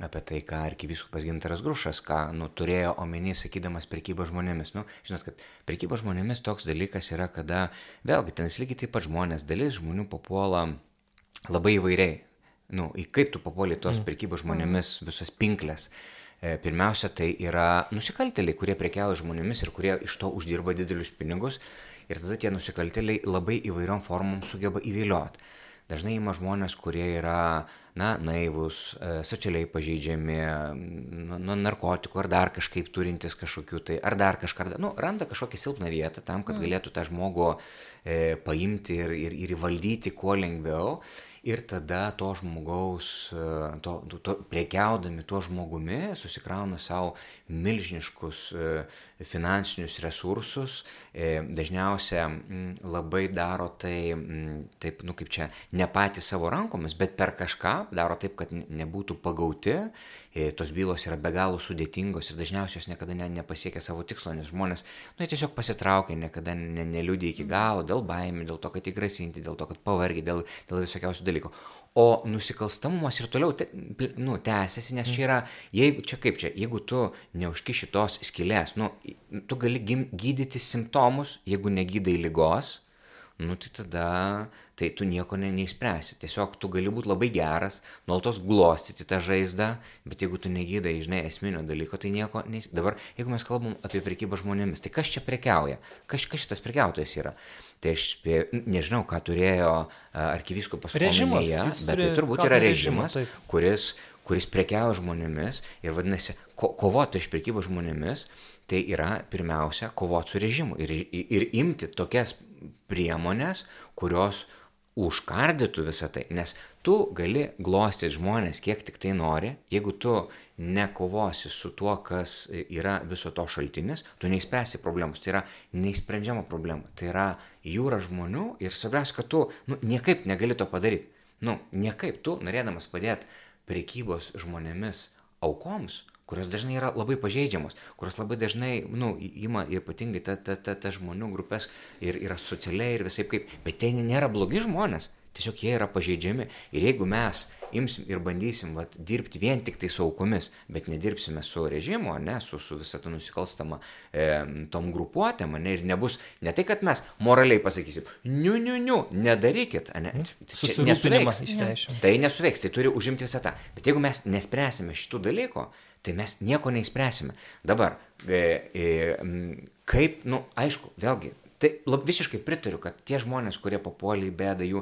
apie tai, ką arkivyskupas Gintaras Grušas, ką nu, turėjo omeny, sakydamas prekyba žmonėmis. Nu, žinot, kad prekyba žmonėmis toks dalykas yra, kada vėlgi ten lygiai taip pat žmonės, dalis žmonių papuola labai įvairiai. nu, į kaip tu papuoli tos mm. prekybos žmonėmis visas pinklės. E, pirmiausia, tai yra nusikaltėliai, kurie prekiauja žmonėmis ir kurie iš to uždirba didelius pinigus. Ir tada tie nusikaltėliai labai įvairiom formom sugeba įvilioti. Dažnai ima žmonės, kurie yra, na, naivus, e, socialiai pažeidžiami, nuo narkotikų ar dar kažkaip turintys kažkokių tai, ar dar kažką, nu, randa kažkokią silpną vietą tam, kad mm. galėtų tą žmogų e, paimti ir, ir, ir įvaldyti kuo lengviau ir tada to žmogaus, e, to, to, prekiaudami tuo žmogumi, susikrauna savo milžiniškus e, finansinius resursus, e, dažniausia labai daro tai, taip, nu kaip čia, ne patys savo rankomis, bet per kažką, daro taip, kad nebūtų pagauti, tos bylos yra be galo sudėtingos ir dažniausiai jos niekada ne, nepasiekia savo tikslo, nes žmonės, nu, tiesiog pasitraukia, niekada ne, neliūdė iki galo, dėl baimių, dėl to, kad įgrasinti, dėl to, kad pavargi, dėl, dėl visokiausių dalykų. O nusikalstamumas ir toliau te, nu, tęsiasi, nes čia yra, jeigu, čia kaip čia, jeigu tu neužkiši tos skilės, nu, tu gali gydyti simptomus, jeigu negydai lygos, nu tai tada tai tu nieko ne, neišspręsi. Tiesiog tu gali būti labai geras, nuolatos glostyti tą žaizdą, bet jeigu tu negydai, žinai, esminio dalyko, tai nieko neįspręsi. Dabar, jeigu mes kalbam apie prekybą žmonėmis, tai kas čia prekiauja? Kas, kas šitas prekiautojas yra? Tai aš spė, nežinau, ką turėjo arkivyskupas omenyje, bet tai turbūt yra režimas, režimą, kuris, kuris prekiauja žmonėmis ir vadinasi, ko, kovoti iš prekybos žmonėmis, tai yra pirmiausia kovoti su režimu ir, ir, ir imti tokias priemonės, kurios užkardytų visą tai, nes tu gali glostyti žmonės kiek tik tai nori, jeigu tu nekovosi su tuo, kas yra viso to šaltinis, tu neįspręsi problemos, tai yra neįsprendžiama problema, tai yra jūra žmonių ir svarbiausia, kad tu nu, niekaip negali to padaryti. Nu, niekaip. Tu, norėdamas padėti prekybos žmonėmis aukoms, kurios dažnai yra labai pažeidžiamos, kurios labai dažnai, na, nu, ima ypatingai ta, ta, ta, ta žmonių grupės ir yra socialiai ir visai kaip, bet tai nėra blogi žmonės. Tiesiog jie yra pažeidžiami. Ir jeigu mes imsim ir bandysim vat, dirbti vien tik tai su aukomis, bet nedirbsime su režimu, ne, su, su visą tą nusikalstamą e, tom grupuotėm, ne, ir nebus, ne tai, kad mes moraliai pasakysim, niu, niu, niu, nedarykit, ne, čia nesuveiks. Tai nesuveiks, tai turi užimti visą tą. Bet jeigu mes nespręsime šitų dalykų, tai mes nieko neįspręsime. Dabar, e, e, kaip, na, nu, aišku, vėlgi, Tai lab, visiškai pritariu, kad tie žmonės, kurie papuolė į bėdą, jų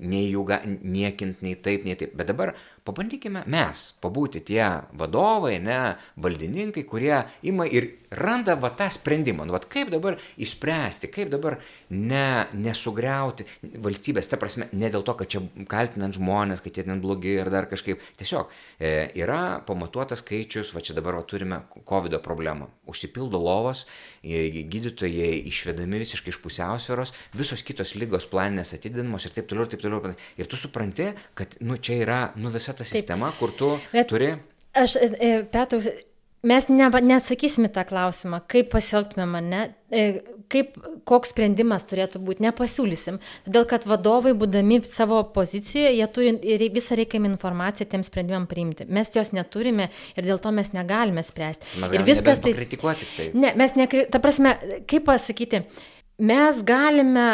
nei jų niekint, nei taip, nei taip. Bet dabar pabandykime mes pabūti tie vadovai, ne, valdininkai, kurie ima ir randa va tą sprendimą. Nu, va, kaip dabar išspręsti, kaip dabar ne, nesugriauti valstybės, ta prasme, ne dėl to, kad čia kaltinant žmonės, kad jie ten blogi ir dar kažkaip. Tiesiog e, yra pamatuotas skaičius, va čia dabar va, turime COVID problemą. Užsipildo lovos, e, gydytojai išvedami visiškai iš pusiausvėros, visos kitos lygos planinės atidinamos ir taip toliau, ir taip toliau. Ir tu supranti, kad nu, čia yra nu, visa ta sistema, Taip. kur tu Bet turi. Aš, e, e, Petrus, mes ne, neatsakysim tą klausimą, kaip pasielgtume mane, kaip, koks sprendimas turėtų būti, nepasiūlysim. Todėl, kad vadovai, būdami savo pozicijoje, jie turi visą reikiamą informaciją tiem sprendimam priimti. Mes jos neturime ir dėl to mes negalime spręsti. Mes ir viskas tai... Kritikuoti tai. Ne, mes nekri... Ta prasme, kaip pasakyti, mes galime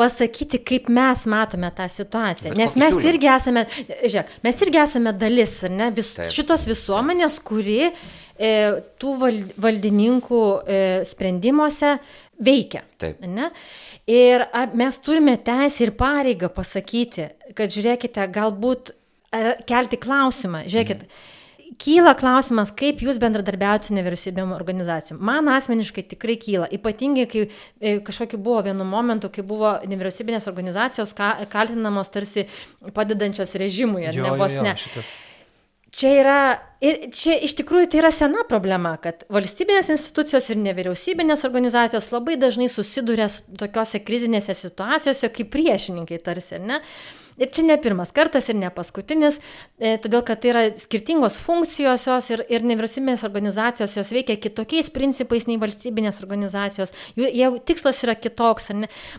pasakyti, kaip mes matome tą situaciją. Bet Nes mes siūlym? irgi esame, žiūrėk, mes irgi esame dalis, ne, vis, Taip. šitos visuomenės, kuri e, tų valdininkų e, sprendimuose veikia. Taip. Ne? Ir a, mes turime teisę ir pareigą pasakyti, kad žiūrėkite, galbūt kelti klausimą, žiūrėkit. Mhm kyla klausimas, kaip jūs bendradarbiaujate su nevyriausybėm organizacijom. Man asmeniškai tikrai kyla, ypatingai kai e, kažkokiu buvo vienu momentu, kai buvo nevyriausybinės organizacijos ka, kaltinamos tarsi padedančios režimui, ar jo, ne vos ne. Šitas. Čia yra, ir čia iš tikrųjų tai yra sena problema, kad valstybinės institucijos ir nevyriausybinės organizacijos labai dažnai susiduria tokiuose krizinėse situacijose kaip priešininkai tarsi, ne? Ir čia ne pirmas kartas ir ne paskutinis, e, todėl kad tai yra skirtingos funkcijos jos ir, ir nevyriausybinės organizacijos jos veikia kitokiais principais nei valstybinės organizacijos, jų, jų tikslas yra kitoks.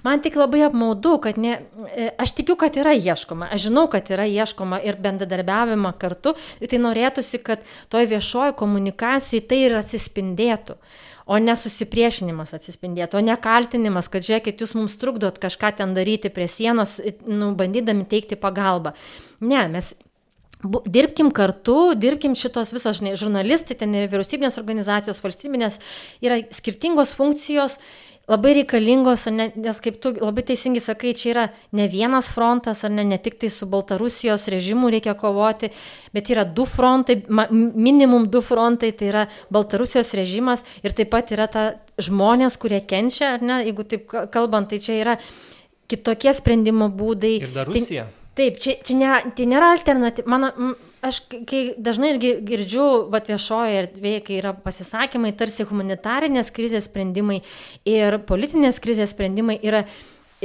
Man tik labai apmaudu, kad ne, e, aš tikiu, kad yra ieškoma, aš žinau, kad yra ieškoma ir bendradarbiavimą kartu, tai norėtųsi, kad toj viešoji komunikacijai tai ir atsispindėtų o ne susipriešinimas atsispindėtų, o ne kaltinimas, kad žiūrėkit, jūs mums trukdot kažką ten daryti prie sienos, nu, bandydami teikti pagalbą. Ne, mes dirbkim kartu, dirbkim šitos visos, žurnalistai, ten vyriausybinės organizacijos, valstybinės, yra skirtingos funkcijos, labai reikalingos, ne, nes kaip tu labai teisingai sakai, čia yra ne vienas frontas, ar ne, ne tik tai su Baltarusijos režimu reikia kovoti, bet yra du frontai, ma- minimum du frontai, tai yra Baltarusijos režimas ir taip pat yra ta žmonės, kurie kenčia, ar ne, jeigu taip ka- kalbant, tai čia yra kitokie sprendimo būdai. Ir dar Tai- Rusija. Taip, čia, čia nėra, tai nėra alternatyva. Aš kai- dažnai irgi girdžiu, va viešoje erdvėje, kai yra pasisakymai, tarsi humanitarinės krizės sprendimai ir politinės krizės sprendimai yra,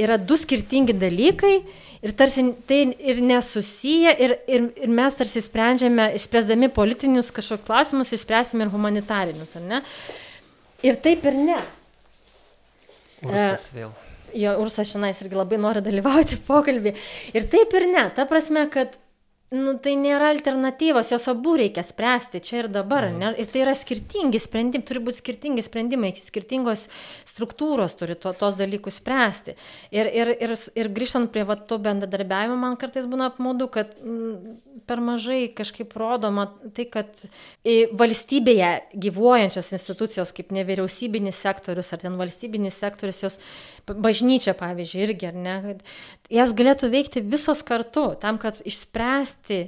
yra du skirtingi dalykai ir tarsi tai ir nesusiję ir, ir, ir mes tarsi sprendžiame, išspręsdami politinius kažkokius klausimus, išspręsime ir humanitarinius, ar ne? Ir taip ir ne. Rusas vėl. Jo, Ursas šiandien irgi labai nori dalyvauti pokalbį. Ir taip ir ne. Ta prasme, kad nu, tai nėra alternatyvos, jos abu reikia spręsti čia ir dabar. Ne? Ir tai yra skirtingi sprendimai, turi būti skirtingi sprendimai, skirtingos struktūros turi to, tos dalykus spręsti. Ir, ir, ir, ir grįžtant prie va, to bendradarbiavimo, man kartais būna apmaudu, kad mm, per mažai kažkaip rodoma tai, kad valstybėje gyvuojančios institucijos kaip nevyriausybinis sektorius ar ten valstybinis sektorius, jos bažnyčia, pavyzdžiui, irgi, ar ne, kad jas galėtų veikti visos kartu, tam, kad išspręsti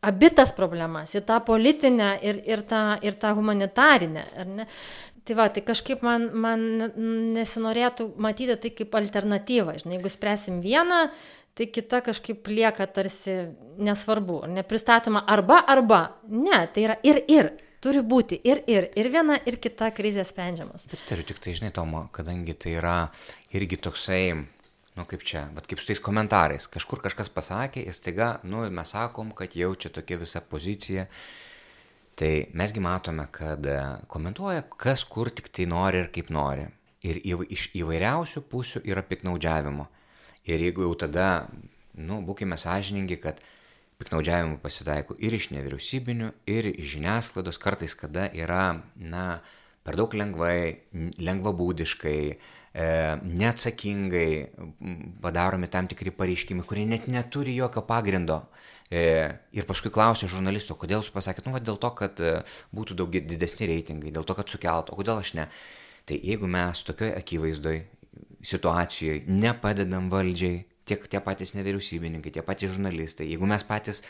abi tas problemas, ir tą politinę, ir, ir, tą, ir tą humanitarinę, ar ne? Tai va, tai kažkaip man, man nesinorėtų matyti tai kaip alternatyvą, žinai, jeigu spręsim vieną, tai kita kažkaip lieka tarsi nesvarbu, nepristatoma arba arba. Ne, tai yra ir ir. Turi būti ir ir. Ir viena, ir kita krizė sprendžiamos. Pritariu, tik tai žinai, Tomo, kadangi tai yra irgi toksai, nu kaip čia, bet kaip su tais komentarais, kažkur kažkas pasakė ir staiga, nu mes sakom, kad jau čia tokia visa pozicija. Tai mesgi matome, kad e, komentuoja, kas kur tik tai nori ir kaip nori. Ir įv iš įvairiausių pusių yra piknaudžiavimo. Ir jeigu jau tada, nu, būkime sąžiningi, kad piknaudžiavimų pasitaiko ir iš nevyriausybinių, ir iš žiniasklaidos, kartais kada yra, na, per daug lengvai, lengvabūdiškai, e, neatsakingai padaromi tam tikri pareiškimai, kurie net neturi jokio pagrindo. E, ir paskui klausia žurnalisto, kodėl jūs pasakėt, nu, va, dėl to, kad e, būtų daug didesni reitingai, dėl to, kad sukeltų, o kodėl aš ne. Tai jeigu mes tokioje akivaizdoje situacijoje nepadedam valdžiai, tiek tie patys nevyriausybininkai, tie patys žurnalistai, jeigu mes patys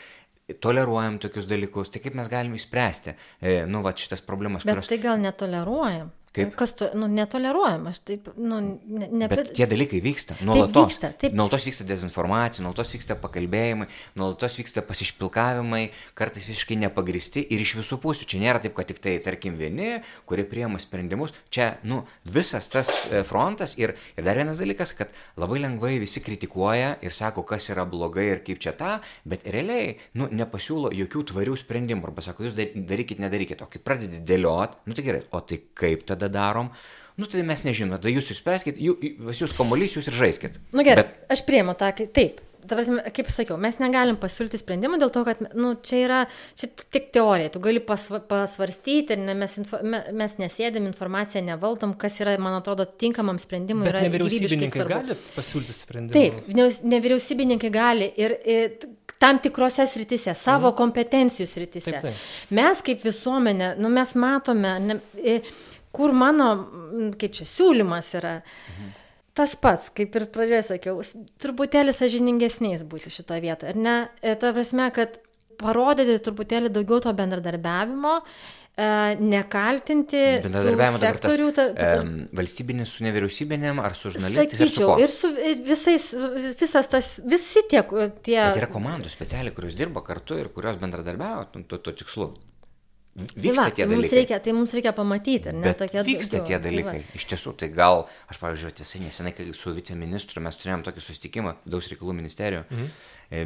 toleruojam tokius dalykus, tai kaip mes galime išspręsti, e, nu, va, šitas problemas, Bet kurios... tai gal netoleruojam. Kaip? Kas tu, nu, netoleruojam, aš taip, nu, ne, ne, Bet tie dalykai vyksta nuolatos. vyksta, taip. Nuolatos vyksta dezinformacija, nuolatos vyksta pakalbėjimai, nuolatos vyksta pasišpilkavimai, kartais visiškai nepagristi ir iš visų pusių. Čia nėra taip, kad tik tai, tarkim, vieni, kurie priema sprendimus. Čia, nu, visas tas e, frontas ir, ir dar vienas dalykas, kad labai lengvai visi kritikuoja ir sako, kas yra blogai ir kaip čia tą, bet realiai, nu, nepasiūlo jokių tvarių sprendimų arba sako, jūs dar- darykit, nedarykit. O kai pradedi dėliot, nu tai gerai, o tai kaip tada darom? Nu, tai mes nežinome, tada jūs išspręskit, pas jūs komolys, jūs ir žaiskit. Nu gerai, Bet aš prieimu tą, taip. Ta prasme, kaip sakiau, mes negalim pasiūlyti sprendimų dėl to, kad nu, čia yra čia tik teorija. Tu gali pasva, pasvarstyti, ir ne, mes, info, me, mes nesėdėm, informaciją nevaldom, kas yra, man atrodo, tinkamam sprendimui. Bet nevyriausybininkai svarbu. gali pasiūlyti sprendimą. Taip, nevyriausybininkai gali ir, ir tam tikrose sritise, savo mhm. kompetencijų sritise. Taip, taip. Mes kaip visuomenė, nu, mes matome, ne, i, kur mano, kaip čia, siūlymas yra. Mhm. Tas pats, kaip ir pradžioje sakiau, truputėlį sažiningesniais būti šitoje vietoje. Ir ne, e, ta prasme, kad parodyti truputėlį daugiau to bendradarbiavimo, e, nekaltinti sektorių. ta- ta- em, valstybinis su nevyriausybinėm ar su žurnalistais ar su Sakyčiau, ir su visais, visas tas, visi tie, tie Bet yra komandų specialiai, kurios dirba kartu ir kurios bendradarbiavo tu- tu- tuo tikslu. Vyksta Tai va, tie tai mums dalykai. reikia, tai mums reikia pamatyti, ar ne? Bet tokie vyksta du- tie tai dalykai. Iš tiesų, tai gal, aš pavyzdžiui, tiesai nesenai, kai su viceministru mes turėjom tokį susitikimą, daus reikalų ministerijų, mhm.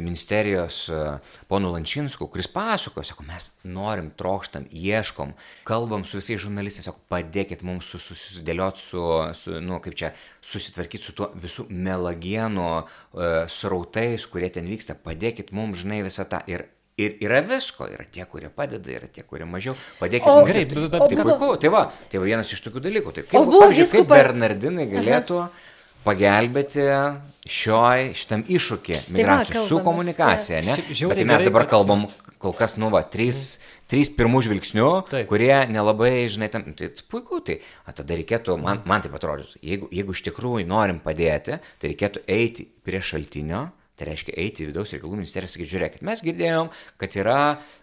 ministerijos e, ponu Lančinsku, kuris pasako, sako, mes norim, trokštam, ieškom, kalbam su visais žurnalistais, sako, padėkit mums su- su- susidėliot su, su, nu, kaip čia, susitvarkyti su tuo visų melagienų uh, srautais, kurie ten vyksta, padėkit mums, žinai, visą tą. Ir Ir yra visko, yra tie, kurie padeda, yra tie, kurie mažiau. Padėkite mums. Gerai, tai- bet- tai tai- puiku, tai va, tai va vienas iš tokių dalykų. Tai kaip, pavyzdžiui, kaip Bernardinai galėtų pagelbėti šioj, šitam iššūkį migracijos su komunikacija, ne? Bet tai mes dabar kalbam, kol kas, nu, va, trys, trys pirmų žvilgsnių, Taip. kurie nelabai, žinai, tam, tai puiku, tai a, tada reikėtų, man, man taip atrodytų, jeigu, jeigu iš tikrųjų norim padėti, tai reikėtų eiti prie šaltinio, tai reiškia eiti į vidaus reikalų ministeriją ir sakyti, žiūrėkit, mes girdėjom, kad yra,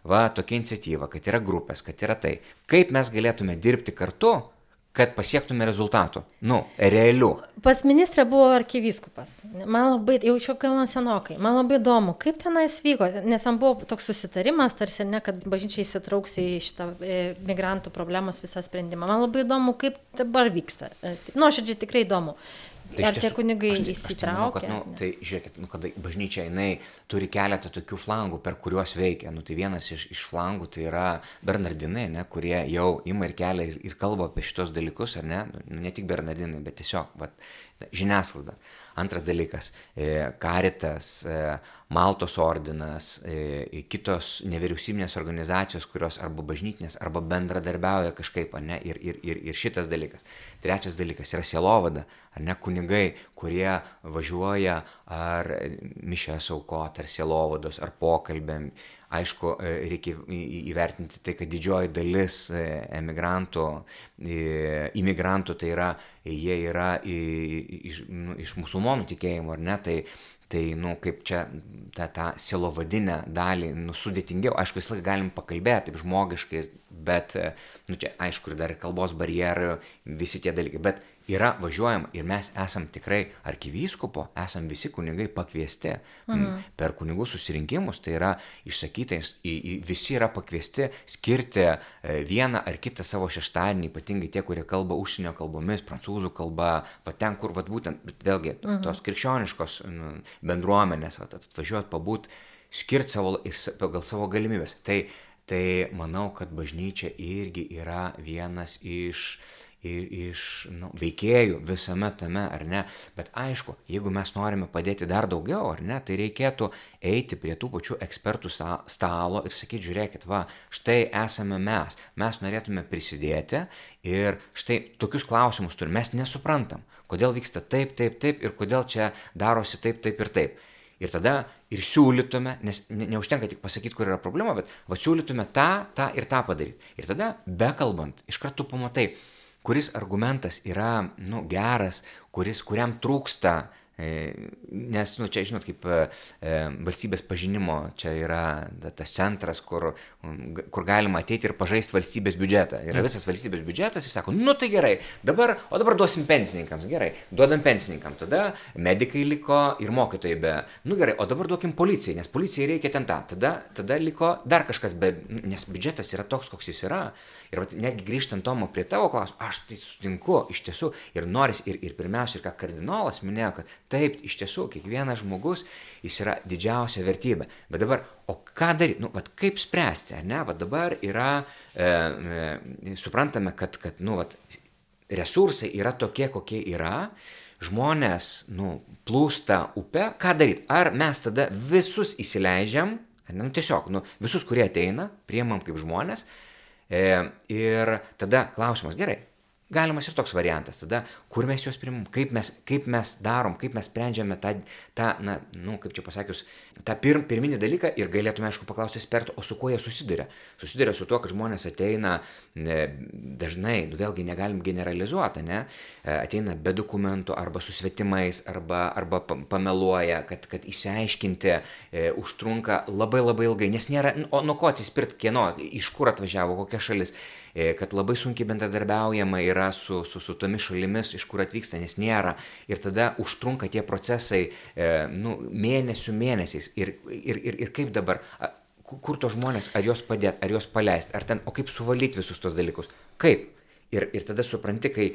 va, tokia iniciatyva, kad yra grupės, kad yra tai. Kaip mes galėtume dirbti kartu, kad pasiektume rezultatų, nu, realių. Pas ministrę buvo arkivyskupas. Man labai, jau čia gal nuo senokai, man labai įdomu, kaip tenais vyko, nes man buvo toks susitarimas, tarsi ne, kad bažnyčia įsitrauks į šitą e, migrantų problemos visą sprendimą. Man labai įdomu, kaip dabar vyksta. E, Nuoširdžiai tikrai įdomu. Tai Ar tie kunigai aš tai- aš tai manau, kad, įsitraukia? nu, tai žiūrėkit, nu, kada bažnyčia jinai turi keletą tokių flangų, per kuriuos veikia. Nu, tai vienas iš, iš flangų tai yra Bernardinai, ne, kurie jau ima ir kelia ir, ir kalba apie šitos dalykus, ar ne? Nu, ne tik Bernardinai, bet tiesiog vat, žiniasklaida. Antras dalykas e, - Karitas, e, Maltos ordinas, e, kitos nevyriausybinės organizacijos, kurios arba bažnytinės, arba bendradarbiauja kažkaip, ne? Ir, ir, ir, ir šitas dalykas. Trečias dalykas yra sielovada, ar ne kunigai, kurie važiuoja ar mišęs aukot, ar sielovados, ar pokalbėm. Aišku, reikia įvertinti tai, kad didžioji dalis emigrantų, imigrantų, tai yra, jie yra iš, nu, iš musulmonų tikėjimo, ar ne? Tai, Tai, nu, kaip čia tą, tą silovadinę dalį, nu, sudėtingiau, aišku, visą laiką galim pakalbėti, taip žmogiškai, bet, nu, čia, aišku, ir dar kalbos barjerai, visi tie dalykai, bet yra važiuojama ir mes esam tikrai arkivyskupo, esam visi kunigai pakviesti mhm. per kunigų susirinkimus, tai yra išsakytai, visi yra pakviesti skirti e, vieną ar kitą savo šeštadienį, ypatingai tie, kurie kalba užsienio kalbomis, prancūzų kalba, va ten, kur, va būtent, bet vėlgi, mhm. tos krikščioniškos bendruomenės, va, atvažiuot, pabūt, skirti savo, pagal savo galimybės. Tai, tai manau, kad bažnyčia irgi yra vienas iš i- iš nu, veikėjų visame tame, ar ne. Bet aišku, jeigu mes norime padėti dar daugiau, ar ne, tai reikėtų eiti prie tų pačių ekspertų stalo ir sakyti, žiūrėkit, va, štai esame mes, mes norėtume prisidėti ir štai tokius klausimus turime, mes nesuprantam, kodėl vyksta taip, taip, taip ir kodėl čia darosi taip, taip ir taip. Ir tada ir siūlytume, nes ne, neužtenka tik pasakyti, kur yra problema, bet va siūlytume tą, tą ir tą padaryti. Ir tada, bekalbant, iš karto pamatai, kuris argumentas yra nu, geras, kuris, kuriam trūksta. E, Nes, nu, čia, žinot, kaip e, e, valstybės pažinimo, čia yra ta- tas centras, kur, kur galima ateiti ir pažaisti valstybės biudžetą. Yra visas valstybės biudžetas, jis sako, nu tai gerai, dabar, o dabar duosim pensininkams, gerai, duodam pensininkams, tada medikai liko ir mokytojai be, nu gerai, o dabar duokim policijai, nes policijai reikia ten tą, tada, tada liko dar kažkas be, nes biudžetas yra toks, koks jis yra. Ir netgi grįžtant Tomo prie tavo klausimų, aš tai sutinku, iš tiesų, ir noris, ir, ir pirmiausia, ir ką kardinolas minėjo, kad taip, iš tiesų, kiekvienas žmogus, jis yra didžiausia vertybė. Bet dabar, o ką daryti, nu, vat, kaip spręsti, ar ne, vat dabar yra, e, e, suprantame, kad, kad, nu, vat, resursai yra tokie, kokie yra, žmonės, nu, plūsta upę, ką daryti? Ar mes tada visus įsileidžiam, nu, tiesiog, nu, visus, kurie ateina, priemam kaip žmonės, e, ir tada klausimas, gerai, galimas ir toks variantas, tada kur mes juos primam, kaip mes, kaip mes darom, kaip mes sprendžiame tą, tą na, nu, kaip čia pasakius, tą pir, pirminį dalyką ir galėtume, aišku, paklausti ekspertų, o su kuo jie susiduria. Susiduria su tuo, kad žmonės ateina ne, dažnai, nu, vėlgi negalim generalizuoti, ne, ateina be dokumentų arba su svetimais, arba, arba pa- pameluoja, kad, kad įsiaiškinti e, užtrunka labai labai ilgai, nes nėra, o nuo ko atsispirt, kieno, iš kur atvažiavo, kokia šalis, kad labai sunkiai bendradarbiaujama yra su, su, su tomis šalimis, iš kur atvyksta, nes nėra. Ir tada užtrunka tie procesai e, nu, mėnesių mėnesiais. Ir, ir, ir, ir kaip dabar, kur tos žmonės, ar juos padėti, ar juos paleisti, ar ten, o kaip suvaldyti visus tos dalykus. Kaip? Ir, ir tada supranti, kai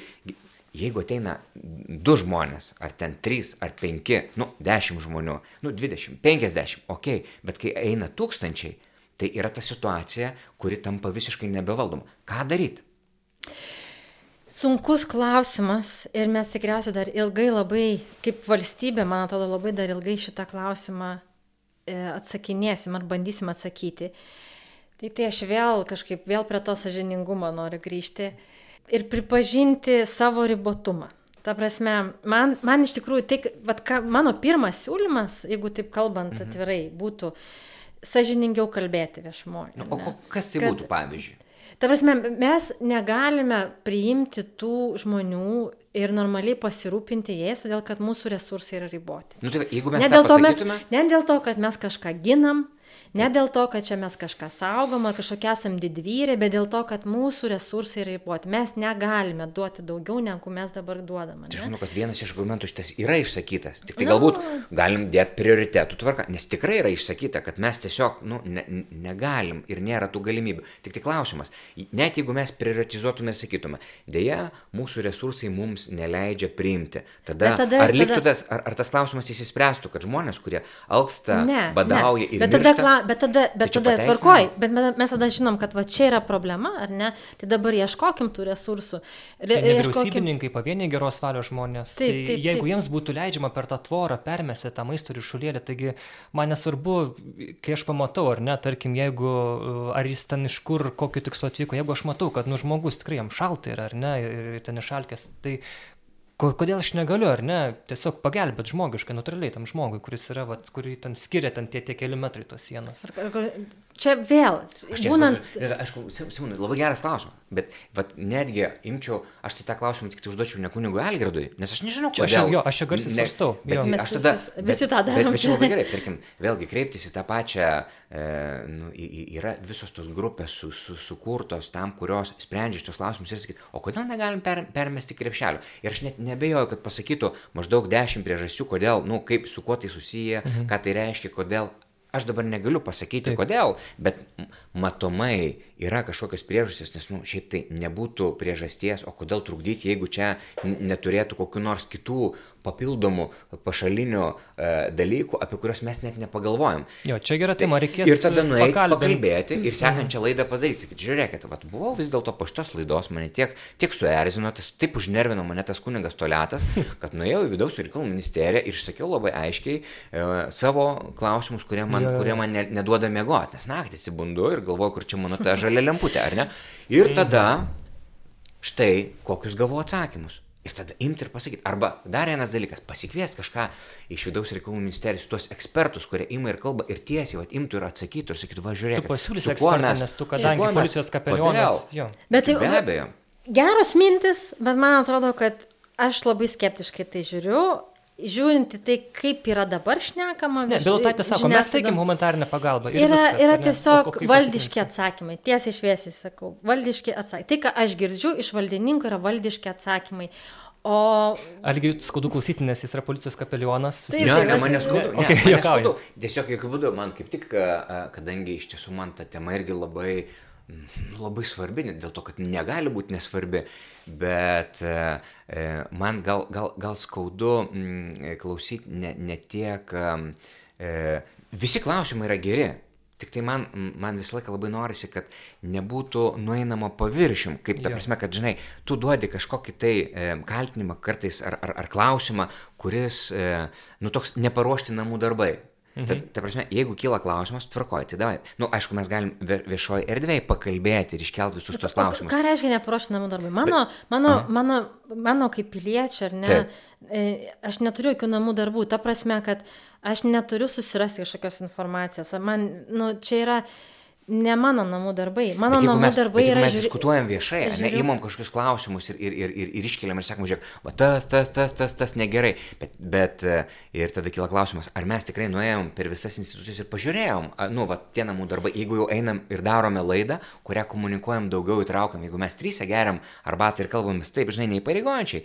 jeigu ateina du žmonės, ar ten trys, ar penki, nu, dešimt žmonių, nu, dvidešimt, penkiasdešimt, okei, okay, bet kai eina tūkstančiai, tai yra ta situacija, kuri tampa visiškai nebevaldoma. Ką daryti? Sunkus klausimas ir mes tikriausiai dar ilgai labai, kaip valstybė, man atrodo, labai dar ilgai šitą klausimą e, atsakinėsim ar bandysim atsakyti. Tai tai aš vėl kažkaip vėl prie to sažiningumo noriu grįžti ir pripažinti savo ribotumą. Ta prasme, man, man iš tikrųjų, tai, vat, ką, mano pirmas siūlymas, jeigu taip kalbant atvirai, būtų sažiningiau kalbėti viešumoje. Nu, o kas tai Kad- būtų, pavyzdžiui? Ta prasme, mes negalime priimti tų žmonių ir normaliai pasirūpinti jais, todėl kad mūsų resursai yra riboti. Nu, tai, jeigu mes Ne dėl, to mes, ne dėl to, kad mes kažką ginam, ne dėl to, kad čia mes kažką saugom ar kažkokie esam didvyriai, bet dėl to, kad mūsų resursai yra riboti. Mes negalime duoti daugiau, negu mes dabar duodame. Tai aš manau, kad vienas iš argumentų šitas yra išsakytas. Tik tai Nu. galbūt galim dėti prioritetų tvarką, nes tikrai yra išsakyta, kad mes tiesiog nu, ne, ne- negalim ir nėra tų galimybių. Tik tai klausimas, net jeigu mes prioritizuotume ir sakytume, dėja, mūsų resursai mums neleidžia priimti, tada, Bet tada- ar, liktų tada- tas, ar, ar tas klausimas įsispręstų, kad žmonės, kurie alksta, Ne, badauja ne. ir bet tada, miršta, kla, bet tada, bet tai tada tvarkoj, bet me- mes tada žinom, kad va čia yra problema, ar ne? Tai dabar ieškokim tų resursų. Re, Tai nevyriausybininkai, pavieniai geros valios žmonės. Taip, tai taip, jeigu taip. jiems būtų leidžiama per tą tvorą permesti tą maisto ryšulėlį, taigi man nesvarbu, kai aš pamatau, ar ne, tarkim, jeigu, ar jis ten iš kur, kokiu tikslu atvyko, jeigu aš matau, kad nu žmogus tikrai jam šaltai yra, ar ne, ir ten išalkęs, tai ko- kodėl aš negaliu, ar ne, tiesiog pagelbėti žmogiškai, natūraliai tam žmogui, kuris yra, vat, kurį ten skiria ten tie, tie keli metrai tos sienos. Ar- ar- Čia vėl, Aš tiesą būnant... Rita, Aišku, Sim- Simonai, labai geras klausimas, bet vat, netgi imčiau, aš tai tą klausimą tik tai užduočiau ne kunigui Algirdui, nes aš nežinau, Čia aš kodėl. jau- jo, aš čia garsiai svarstau, Bet jo. Mes aš tada, visi- bet- visi tą Bet, darom, bet čia labai gerai, tarkim, vėlgi kreiptis į tą pačią, e, nu, į, į, yra visos tos grupės su, su, sukurtos tam, kurios sprendžia šitos klausimus ir sakyti, o kodėl negalim per, permesti krepšelio. Ir aš net nebejoju, kad pasakytų maždaug dešimt priežasčių, kodėl, nu, kaip su kuo tai susiję, mhm. ką tai reiškia, kodėl. Aš dabar negaliu pasakyti, Taip. kodėl, bet matomai yra kažkokios priežastys, nes, nu, šiaip tai nebūtų priežasties, o kodėl trukdyti, jeigu čia neturėtų kokiu nors kitų papildomų pašalinių e, dalykų, apie kuriuos mes net nepagalvojam. Jo, čia gera tema, reikės Ir tada nueiti, pakalbėti ir sekančią laidą padaryti. Sakyti, žiūrėkit, vat, buvau vis dėlto po šitos laidos, mane tiek, tiek suerzino, tas taip užnervino mane tas kunigas toletas, kad nuėjau į vidaus reikalų ministeriją ir išsakiau labai aiškiai e, savo klausimus, kurie man, Jo, jo, kurie man ne, neduoda mėgoti. Nes naktį įsibundu ir galvoju, kur čia mano ta žalia lemputė, ar ne? Ir tada štai kokius gavau atsakymus. Ir tada imti ir pasakyti. Arba dar vienas dalykas - pasikviesti kažką iš vidaus reikalų ministerijos, tuos ekspertus, kurie ima ir kalba ir tiesiai, vat, imtų ir atsakytų ir sakytų, va žiūrėk. Tu pasiūlysi ekspertą, nes tu, kadangi policijos kapelionas, jo. Bet tai- Be abejo. Geros mintis, bet man atrodo, kad aš labai skeptiškai tai žiūriu. Žiūrint į tai, kaip yra dabar šnekama. Ne, Bilotaitė sako, mes žiniasklaidom. teikiam humanitarinę pagalbą. ir Yra, viskas, yra tiesiog O- o valdiški atsakymai, tiesiai šviesiai sakau, valdiški atsakymai. Tai, ką aš girdžiu iš valdininkų, yra valdiški atsakymai. O Algi skaudu klausyti, nes jis yra policijos kapelionas. Taip, Ne, ne, aš- mane skaudu. Ne, Okay, okay, juokauju. skaudu. Tiesiog jokių būdų, man kaip tik, kadangi iš tiesų man ta tema irgi labai, mm, labai svarbi, dėl to, kad negali būti nesvarbi, bet e, e, man gal, gal, gal skaudu mm, klausyti ne, ne tiek, e, visi klausimai yra geri. Tik tai man, man visą laiką labai norisi, kad nebūtų nueinama paviršium. Kaip ta prasme, kad, žinai, tu duodi kažkokį tai e, kaltinimą kartais ar, ar, ar klausimą, kuris, e, nu, toks neparuošti namų darbai. Mhm. Ta, ta prasme, jeigu kyla klausimas, tvarkoji, tai davai. Na, nu, aišku, mes galim vie- viešoje erdvėje pakalbėti ir iškelti visus tos O klausimus. Ką reiškia neparuošti namų darbai? Mano, mano, mano, mano kaip piliečia, ar ne, Taip. e, aš neturiu jokių namų darbų. Ta prasme, kad aš neturiu susirasti kažkokios informacijos. Man, nu, čia yra ne mano namų darbai. Mano namų mes, darbai yra... mes žiūri- diskutuojam viešai, ar ne, imam kažkokius klausimus ir, ir, ir, ir, ir iškeliam ir sakom, žiūrėk, va tas, tas, tas, tas, tas negerai. Bet, bet e, ir tada kyla klausimas, ar mes tikrai nuėjom per visas institucijas ir pažiūrėjom, nu, va tie namų darbai, jeigu jau einam ir darome laidą, kurią komunikuojam daugiau įtraukiam, jeigu mes trys geriam arbatą ir kalbamės taip, žinai, neįpareigojančiai.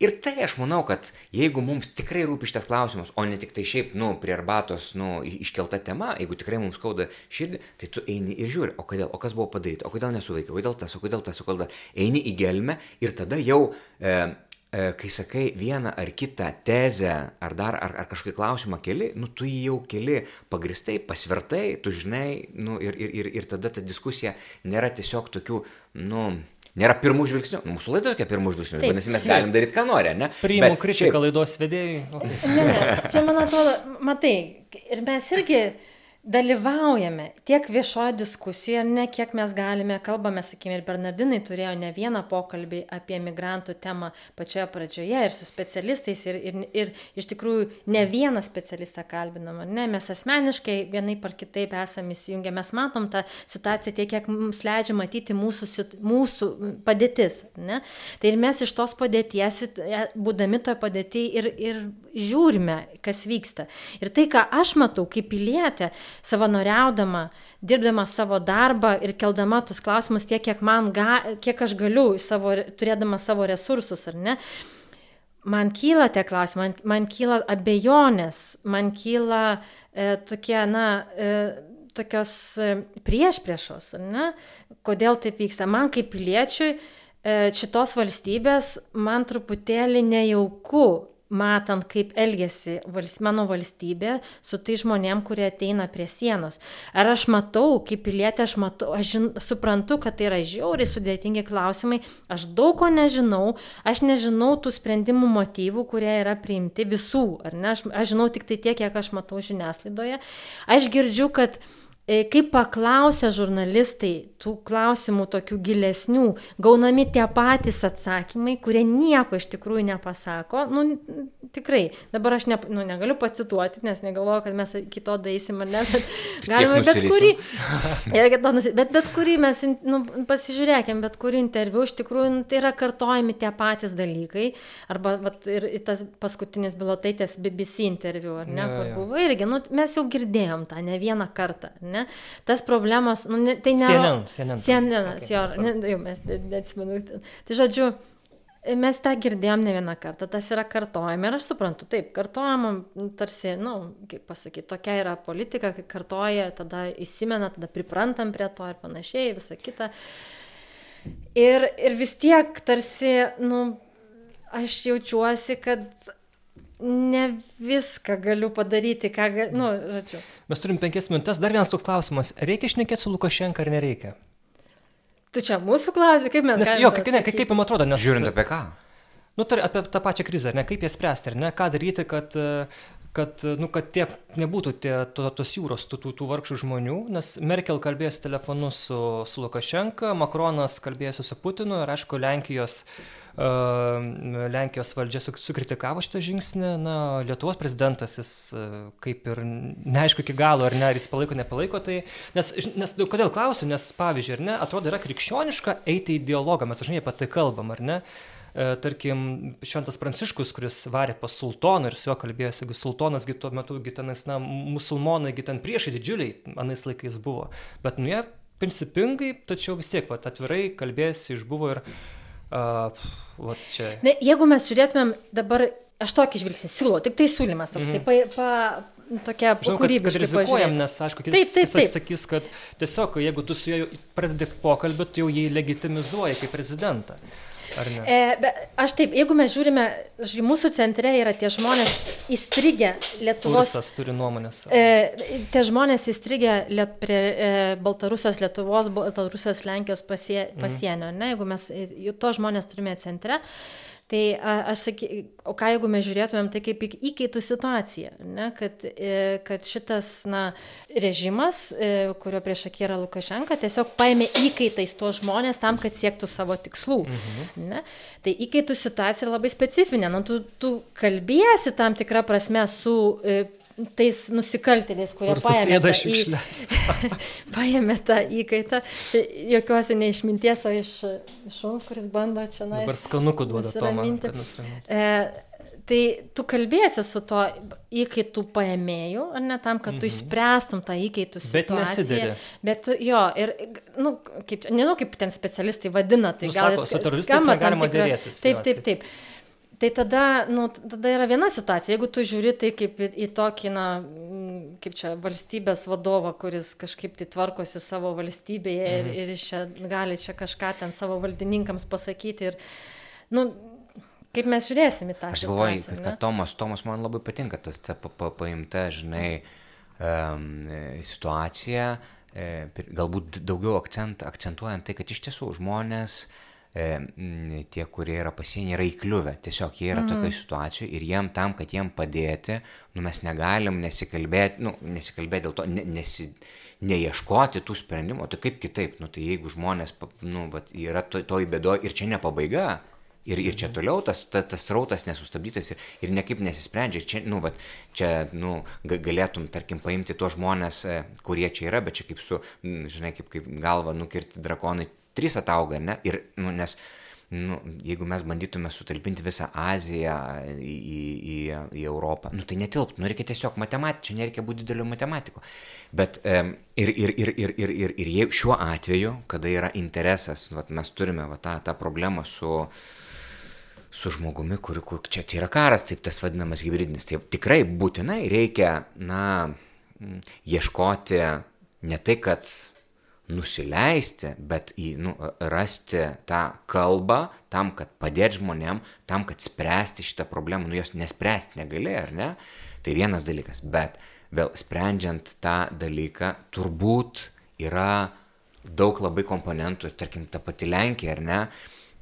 Ir tai aš manau, kad jeigu mums tikrai rūpi šitas klausimas, o ne tik tai šiaip, nu, prie arbatos, nu, iškelta tema, jeigu tikrai mums skauda širdį, tai tu eini ir žiūri, o kodėl, o kas buvo padaryta, o kodėl nesuveikia, kodėl tas, o kodėl tas, o kodėl. Eini į gelmę ir tada jau, e, e, kai sakai vieną ar kitą tezę, ar dar, ar, ar kažkokį klausimą keli, nu, tu jį jau keli pagristai, pasvertai, tu žinai, nu, ir, ir, ir, ir tada ta diskusija nėra tiesiog tokių, nu, Nėra pirmų žvilgsnių. Mūsų laida tokia pirmų žvilgsnių. Vadinasi, mes galim daryti, ką nori, ne? Priimu Bet kritiką šiaip- laidos vedėjai. Okay. Ne, ne, čia man atrodo, matai, ir mes irgi dalyvaujame tiek viešoje diskusijoje, ne kiek mes galime, kalbame, sakykime, ir Bernardinai turėjo ne vieną pokalbį apie migrantų temą pačioje pradžioje ir su specialistais, ir, ir, ir iš tikrųjų ne vieną specialistą kalbinam, ne, mes asmeniškai vienai par kitaip esame įsijungę, mes matom tą situaciją tiek, kiek mums leidžia matyti mūsų, mūsų padėtis. Ne? Tai ir mes iš tos padėties, būdami toje padėtyje ir, ir žiūrime, kas vyksta. Ir tai, ką aš matau kaip pilietė, savanoriaudama, dirbdama savo darbą ir keldama tus klausimus tiek, kiek, ga, kiek aš galiu, savo, turėdama savo resursus, ar ne, man kyla tie klausimai, man, man kyla abejonės, man kyla e, tokie, na, e, tokios e, prieš priešos, ne, kodėl taip vyksta. Man kaip piliečiui e, šitos valstybės man truputėlį nejauku matant, kaip elgesi vals, mano valstybė su tai žmonėm, kurie ateina prie sienos. Ar aš matau, kaip pilietė, aš matau, aš žin, suprantu, kad tai yra žiauriai sudėtingi klausimai, aš daug ko nežinau, aš nežinau tų sprendimų motyvų, kurie yra priimti visų, ar ne, aš, aš žinau tik tai tiek, kiek aš matau žiniasklaidoje. Aš girdžiu, kad kai paklausia žurnalistai tų klausimų tokių gilesnių, gaunami tie patys atsakymai, kurie nieko iš tikrųjų nepasako, nu, tikrai, dabar aš ne, nu, negaliu pacituoti, nes negalvoju, kad mes iki to daisim ar ne, bet galima bet kurį, bet bet kurį mes, nu, pasižiūrėkim, bet kurį interviu, iš tikrųjų, nu, tai yra kartojami tie patys dalykai, arba vat, ir tas paskutinis bilotaitės BBC interviu, ar ne, ja, kur ja. buvo irgi, nu, mes jau girdėjom tą ne vieną kartą, ne? Ne? Tas problemos, nu, ne, tai ne... CNN, CNN. CNN, okay, jo, ne, jau mes neatsimenu. Tai žodžiu, Mes tą girdėjom ne vieną kartą, tas yra kartojama ir aš suprantu, taip, kartojama tarsi, na, nu, kaip pasakyti, tokia yra politika, kai kartoja, tada įsimena, tada priprantam prie to ir panašiai, visa kita. Ir, ir vis tiek tarsi, na, nu, aš jaučiuosi, kad ne viską galiu padaryti, ką galiu. Nu, žodžiu. Mes turim penkias minutės. Dar vienas toks klausimas. Reikia šnekėti su Lukašenka ar nereikia? Tu čia mūsų klausai, kaip mes nes, jo, kaip, ne, kaip, kaip jums atrodo, nes... Žiūrint apie ką? Nu, tar, apie tą pačią krizę, ne, kaip ją spręsti, ar ne, ką daryti, kad, kad, nu, kad tie, nebūtų tie, to, tos jūros, tų, tų, tų vargšų žmonių, nes Merkel kalbėjosi telefonu su, su Lukašenka, Makronas kalbėjosi su Putinu ir, aišku, Lenkijos uh, Lenkijos valdžia sukritikavo šitą žingsnį, na, Lietuvos prezidentas jis kaip ir neaišku iki galo, ar ne, ar jis palaiko, nepalaiko tai, nes, nes kodėl klausiu, nes pavyzdžiui, ar ne, atrodo yra krikščioniška eiti į dialogą, mes dažnai apie tai kalbam, ar ne, tarkim, Šventas Pranciškus, kuris varė pas sultoną ir su juo kalbėjosi, jeigu sultonasgi tuo metu, tenais, na, musulmonai, ten priešai didžiuliai anais laikais buvo, bet nu jie principingai, tačiau vis tiek, va, atvirai kalbėjosi, išbuvo ir Uh, va čia. Ne, jeigu mes žiūrėtumėm dabar, aš tokį žvilgsnį siūlau, tik tai siūlymas toks, mm -hmm. pa, pa, tokia kūrybiška. Kad, kad rizikuojam, nes aišku, kitas taip, taip, taip. sakys, kad tiesiog jeigu tu su juo pradedi pokalbį, tu jau jį legitimizuoji kaip prezidentą. E, be, aš taip, jeigu mes žiūrime, ži, mūsų centre yra tie žmonės įstrigę Lietuvos. Tursas turi nuomonės. E, tie žmonės įstrigę liet, prie e, Baltarusijos, Lietuvos, Baltarusijos, Lenkijos pasie, mhm. pasienio. Mm. Ne, jeigu mes to žmonės turime centre, e, Tai aš saky, o ką jeigu mes žiūrėtumėm tai kaip įkaitų situaciją, ne, kad, e, kad šitas na, režimas, e, kurio prieš akį yra Lukašenka, tiesiog paėmė įkaitais tuos žmonės tam, kad siektų savo tikslų. Mhm. Ne? Tai įkaitų situacija labai specifinė. Nu, tu, tu kalbėsi tam tikrą prasme su e, tais nusikaltėliais, kurie paėmė tą, į... paėmė tą įkaitą. Čia jokiuosi ne iš minties, o iš šuns, kuris bando čia na. Dabar skanukų duoda Tomą. E, tai tu kalbėsi su to įkaitų paėmėjų, ar ne tam, kad tu mhm. išspręstum tą įkaitų situaciją. Bet nesidėri. Bet jo, ir, nu, kaip, nežinau, kaip ten specialistai vadina, tai nu, gal sako, su teroristais negalima dėrėtis. Taip, taip, taip. taip. Tai tada, nu, tada yra viena situacija, jeigu tu žiūri tai kaip į, į tokį, na, kaip čia, valstybės vadovą, kuris kažkaip tai tvarkosi savo valstybėje mhm. ir, ir čia gali čia kažką ten savo valdininkams pasakyti. Ir, nu, kaip mes žiūrėsim į tą situaciją. Aš galvoju, kad, kad Tomas, Tomas man labai patinka tas ta, pa, pa, paimta, žinai, um, situacija, e, galbūt daugiau akcent, akcentuojant tai, kad iš tiesų žmonės e, tie, kurie yra pasienyje, yra įkliuvę. Tiesiog jie yra mm. tokioje situacijoje ir jiem tam, kad jiem padėti, nu, mes negalim nesikalbėti, nu, nesikalbėti dėl to, ne, nesi, neieškoti tų sprendimų. Tai kaip kitaip, nu, tai jeigu žmonės nu, vat, yra to, toj bėdoje ir čia ne pabaiga, Ir, ir čia toliau tas, ta, tas rautas nesustabdytas ir, ir niekaip nesisprendžia. Čia, nu, vat, čia nu, galėtum, tarkim, paimti tuos žmonės, e, kurie čia yra, bet čia kaip su, žinai, kaip, kaip galva nukirti drakonai, trys atauga, ne? Ir, nu, nes, nu, jeigu mes bandytume sutalpinti visą Aziją į, į, į Europą, nu, tai netilptų, nu, reikia tiesiog matematikų, čia nereikia būti dideliu matematiku. Bet e, ir, ir, ir, ir, ir, ir, ir jeigu šiuo atveju, kada yra interesas, vat, mes turime vat, tą, tą problemą su su žmogumi, kur, kur čia tai yra karas, taip tas vadinamas hybridinis. Tai tikrai būtinai reikia, na, ieškoti ne tai, kad nusileisti, bet į, nu, rasti tą kalbą tam, kad padėti žmonėm, tam, kad spręsti šitą problemą, nu jos nespręsti negali, ar ne? Tai vienas dalykas, bet vėl sprendžiant tą dalyką, turbūt yra daug labai komponentų, tarkim, ta pati Lenkija, ar ne?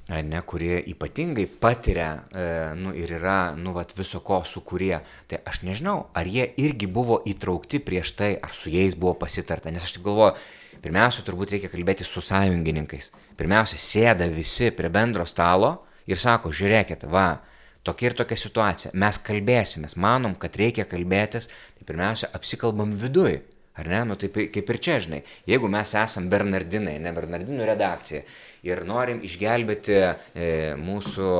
ne, kurie ypatingai patiria e, nu, ir yra nu, vat, viso ko sukūrė. Tai aš nežinau, ar jie irgi buvo įtraukti prieš tai, ar su jais buvo pasitarta. Nes aš taip galvoju, pirmiausia, turbūt reikia kalbėti su sąjungininkais. Pirmiausia, sėda visi prie bendro stalo ir sako, žiūrėkit, va, tokia ir tokia situacija. Mes kalbėsimės, manom, kad reikia kalbėtis, tai pirmiausia, apsikalbam viduje. Ar ne? Nu, taip kaip ir čia, žinai, jeigu mes esam Bernardinai, ne Bernardinų redakcija, ir norim išgelbėti e, mūsų,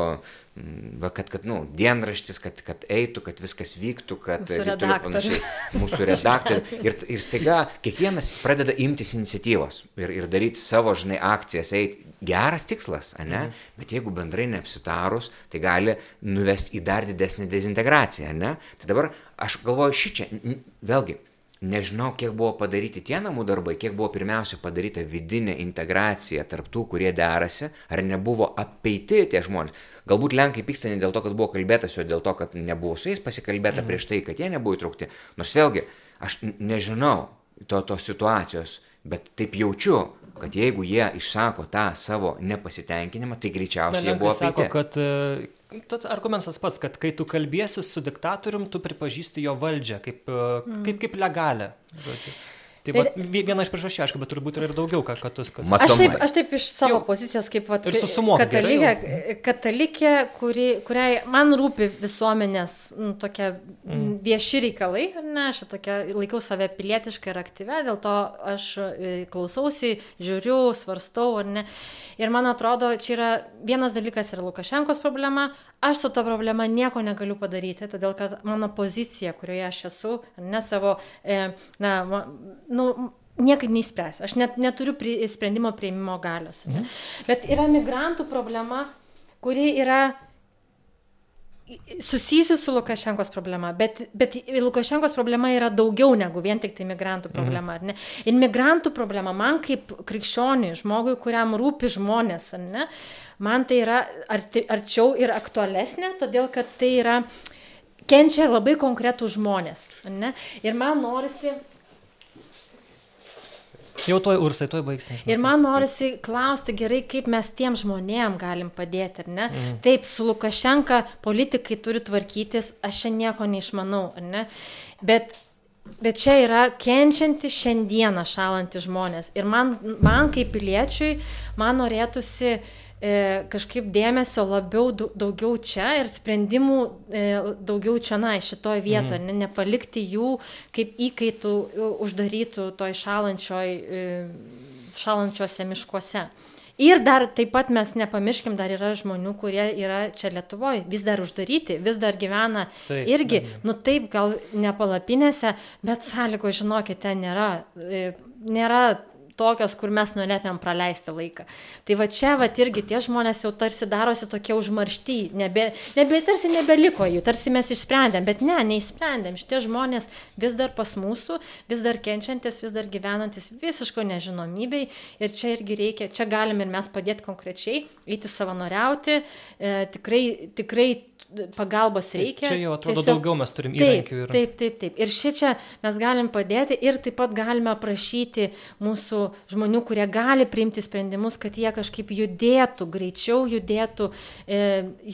va, kad, kad, nu, dienraštis, kad, kad eitų, kad viskas vyktų, kad mūsų redaktoriai. Mūsų redaktoriai. Ir, ir staiga kiekvienas pradeda imtis iniciatyvos ir, ir daryti savo, žinai, akcijas, eiti. Geras tikslas, ne? Mhm. Bet jeigu bendrai neapsitarus, tai gali nuvesti į dar didesnį dezintegraciją, ne? Tai dabar aš galvoju šį čia, vėlgi, Nežinau, kiek buvo padaryti tie namų darbai, kiek buvo pirmiausia padaryta vidinė integracija tarp tų, kurie derasi, ar nebuvo apeiti tie žmonės. Galbūt Lenkai pyksta ne dėl to, kad buvo kalbėtas, o dėl to, kad nebuvo su jais pasikalbėta mhm. prieš tai, kad jie nebuvo įtraukti. Nors vėlgi, aš nežinau to, tos situacijos, bet taip jaučiu, kad jeigu jie išsako tą savo nepasitenkinimą, tai greičiausiai jie buvo sako, kad e, tas argumentas pats, kad kai tu kalbėsi su diktatorium, tu pripažįsti jo valdžią kaip, mm. kaip, kaip legalę. Žodžiu. Tai va, viena iš priežasčių, aišku, bet turbūt yra ir daugiau, ką, ką tu sakai. Aš, taip, aš taip iš savo Jau. pozicijos, kaip vat, katalikė, katalikė kuri, kuriai man rūpi visuomenės nu, tokia mm. vieši reikalai, ne, aš tokia laikau save pilietiškai ir aktyvę, dėl to aš e, klausausi, žiūriu, svarstau, ar ne. Ir man atrodo, čia yra vienas dalykas yra Lukašenkos problema, aš su ta problema nieko negaliu padaryti, todėl kad mano pozicija, kurioje aš esu, ne savo, e, na, nu, niekaip neįspręsiu. Aš net neturiu pri, sprendimo prieimimo galios. Ne? Mhm. Bet yra migrantų problema, kuri yra susijusi su Lukašenkos problema, bet, bet Lukašenkos problema yra daugiau negu vien tik tai migrantų problema. Mhm. Ir migrantų problema man kaip krikščioniui, žmogui, kuriam rūpi žmonės, ne, man tai yra arti, arčiau ir aktualesnė, todėl kad tai yra kenčia labai konkretų žmonės. Ne? Ir man norisi Jau toj ursai, toj baigsim. Ir man norisi klausti gerai, kaip mes tiem žmonėm galim padėti, ar ne? Mm. Taip, su Lukašenka politikai turi tvarkytis, aš čia nieko neišmanau, ar ne? Bet Bet čia yra kenčianti šiandieną šalantys žmonės. Ir man, man kaip piliečiui, man norėtųsi uh, kažkaip dėmesio labiau daugiau čia ir sprendimų e, daugiau čia, na, šitoje vietoje, mm. ne, nepalikti jų kaip įkaitų uždarytų toj šalančioj, e, šalančiose miškuose. Ir dar taip pat mes nepamirškim, dar yra žmonių, kurie yra čia Lietuvoje, vis dar uždaryti, vis dar gyvena taip, irgi, ne. nu taip, gal ne palapinėse, bet sąlygo, žinokite, nėra, e, nėra tokios, kur mes norėtumėm praleisti laiką. Tai va čia va irgi tie žmonės jau tarsi darosi tokie užmaršti, nebe, nebe, tarsi nebeliko jų, tarsi mes išsprendėm, bet ne, neišsprendėm. Šitie žmonės vis dar pas mūsų, vis dar kenčiantis, vis dar gyvenantis visiško nežinomybei ir čia irgi reikia, čia galim ir mes padėti konkrečiai, eiti savanoriauti, e, tikrai, tikrai pagalbos reikia. Čia jau atrodo Tiesiog, daugiau mes turim įrankių. Ir... Taip, taip, taip. Ir šičia mes galim padėti ir taip pat galime prašyti mūsų žmonių, kurie gali priimti sprendimus, kad jie kažkaip judėtų greičiau, judėtų, e,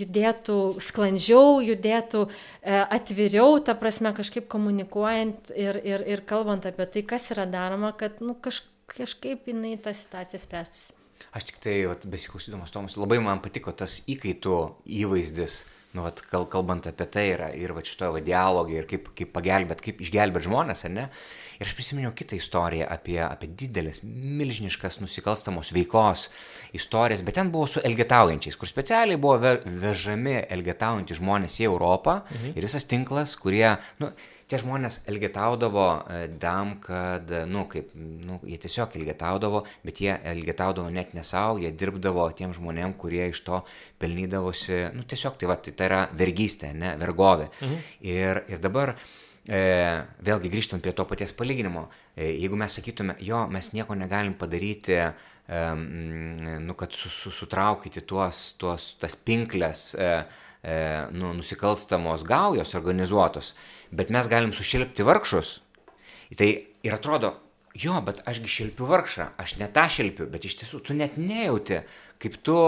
judėtų sklandžiau, judėtų e, atviriau, ta prasme kažkaip komunikuojant ir, ir, ir kalbant apie tai, kas yra daroma, kad nu, kaž, kažkaip jinai tą situaciją spręstųsi. Aš tik tai, vat, besiklausydamas Tomas, labai man patiko tas įkaitų įvaizdis, nu, vat, kal, kalbant apie tai yra ir va šitoje dialogai ir kaip, kaip pagelbėt, kaip išgelbėt žmonės, ar ne? Ir aš prisiminiau kitą istoriją apie, apie didelės, milžiniškas nusikalstamos veikos istorijas, bet ten buvo su elgetaujančiais, kur specialiai buvo ve, vežami elgetaujantys žmonės į Europą mhm. ir visas tinklas, kurie, nu, tie žmonės elgetaudavo e, tam, kad, nu, kaip, nu, jie tiesiog elgetaudavo, bet jie elgetaudavo net ne savo, jie dirbdavo tiem žmonėm, kurie iš to pelnydavosi, nu, tiesiog tai, va, tai, tai yra vergystė, ne, vergovė. Mhm. Ir, ir dabar, e, vėlgi grįžtant prie to paties palyginimo, e, jeigu mes sakytume, jo, mes nieko negalim padaryti, e, nu, kad su, su, sutraukyti tuos, tuos, tas pinklės, e, e, nu, nusikalstamos gaujos organizuotos, bet mes galim sušilpti vargšus. Tai ir atrodo, jo, bet ašgi šilpiu vargšą, aš ne tą šilpiu, bet iš tiesų tu net nejauti, kaip tu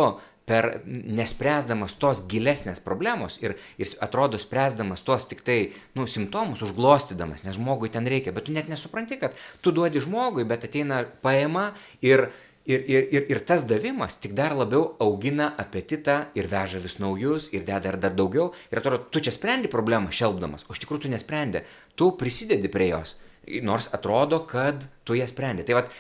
per nespręsdamas tos gilesnės problemos ir, ir atrodo spręsdamas tos tik tai, nu, simptomus, užglostydamas, nes žmogui ten reikia, bet tu net nesupranti, kad tu duodi žmogui, bet ateina paima ir Ir, ir, ir, ir tas davimas tik dar labiau augina apetitą ir veža vis naujus ir deda dar, dar daugiau. Ir atrodo, tu čia sprendi problemą šelbdamas, o iš tikrųjų tu nesprendi, tu prisidedi prie jos, nors atrodo, kad tu ją sprendi. Tai vad,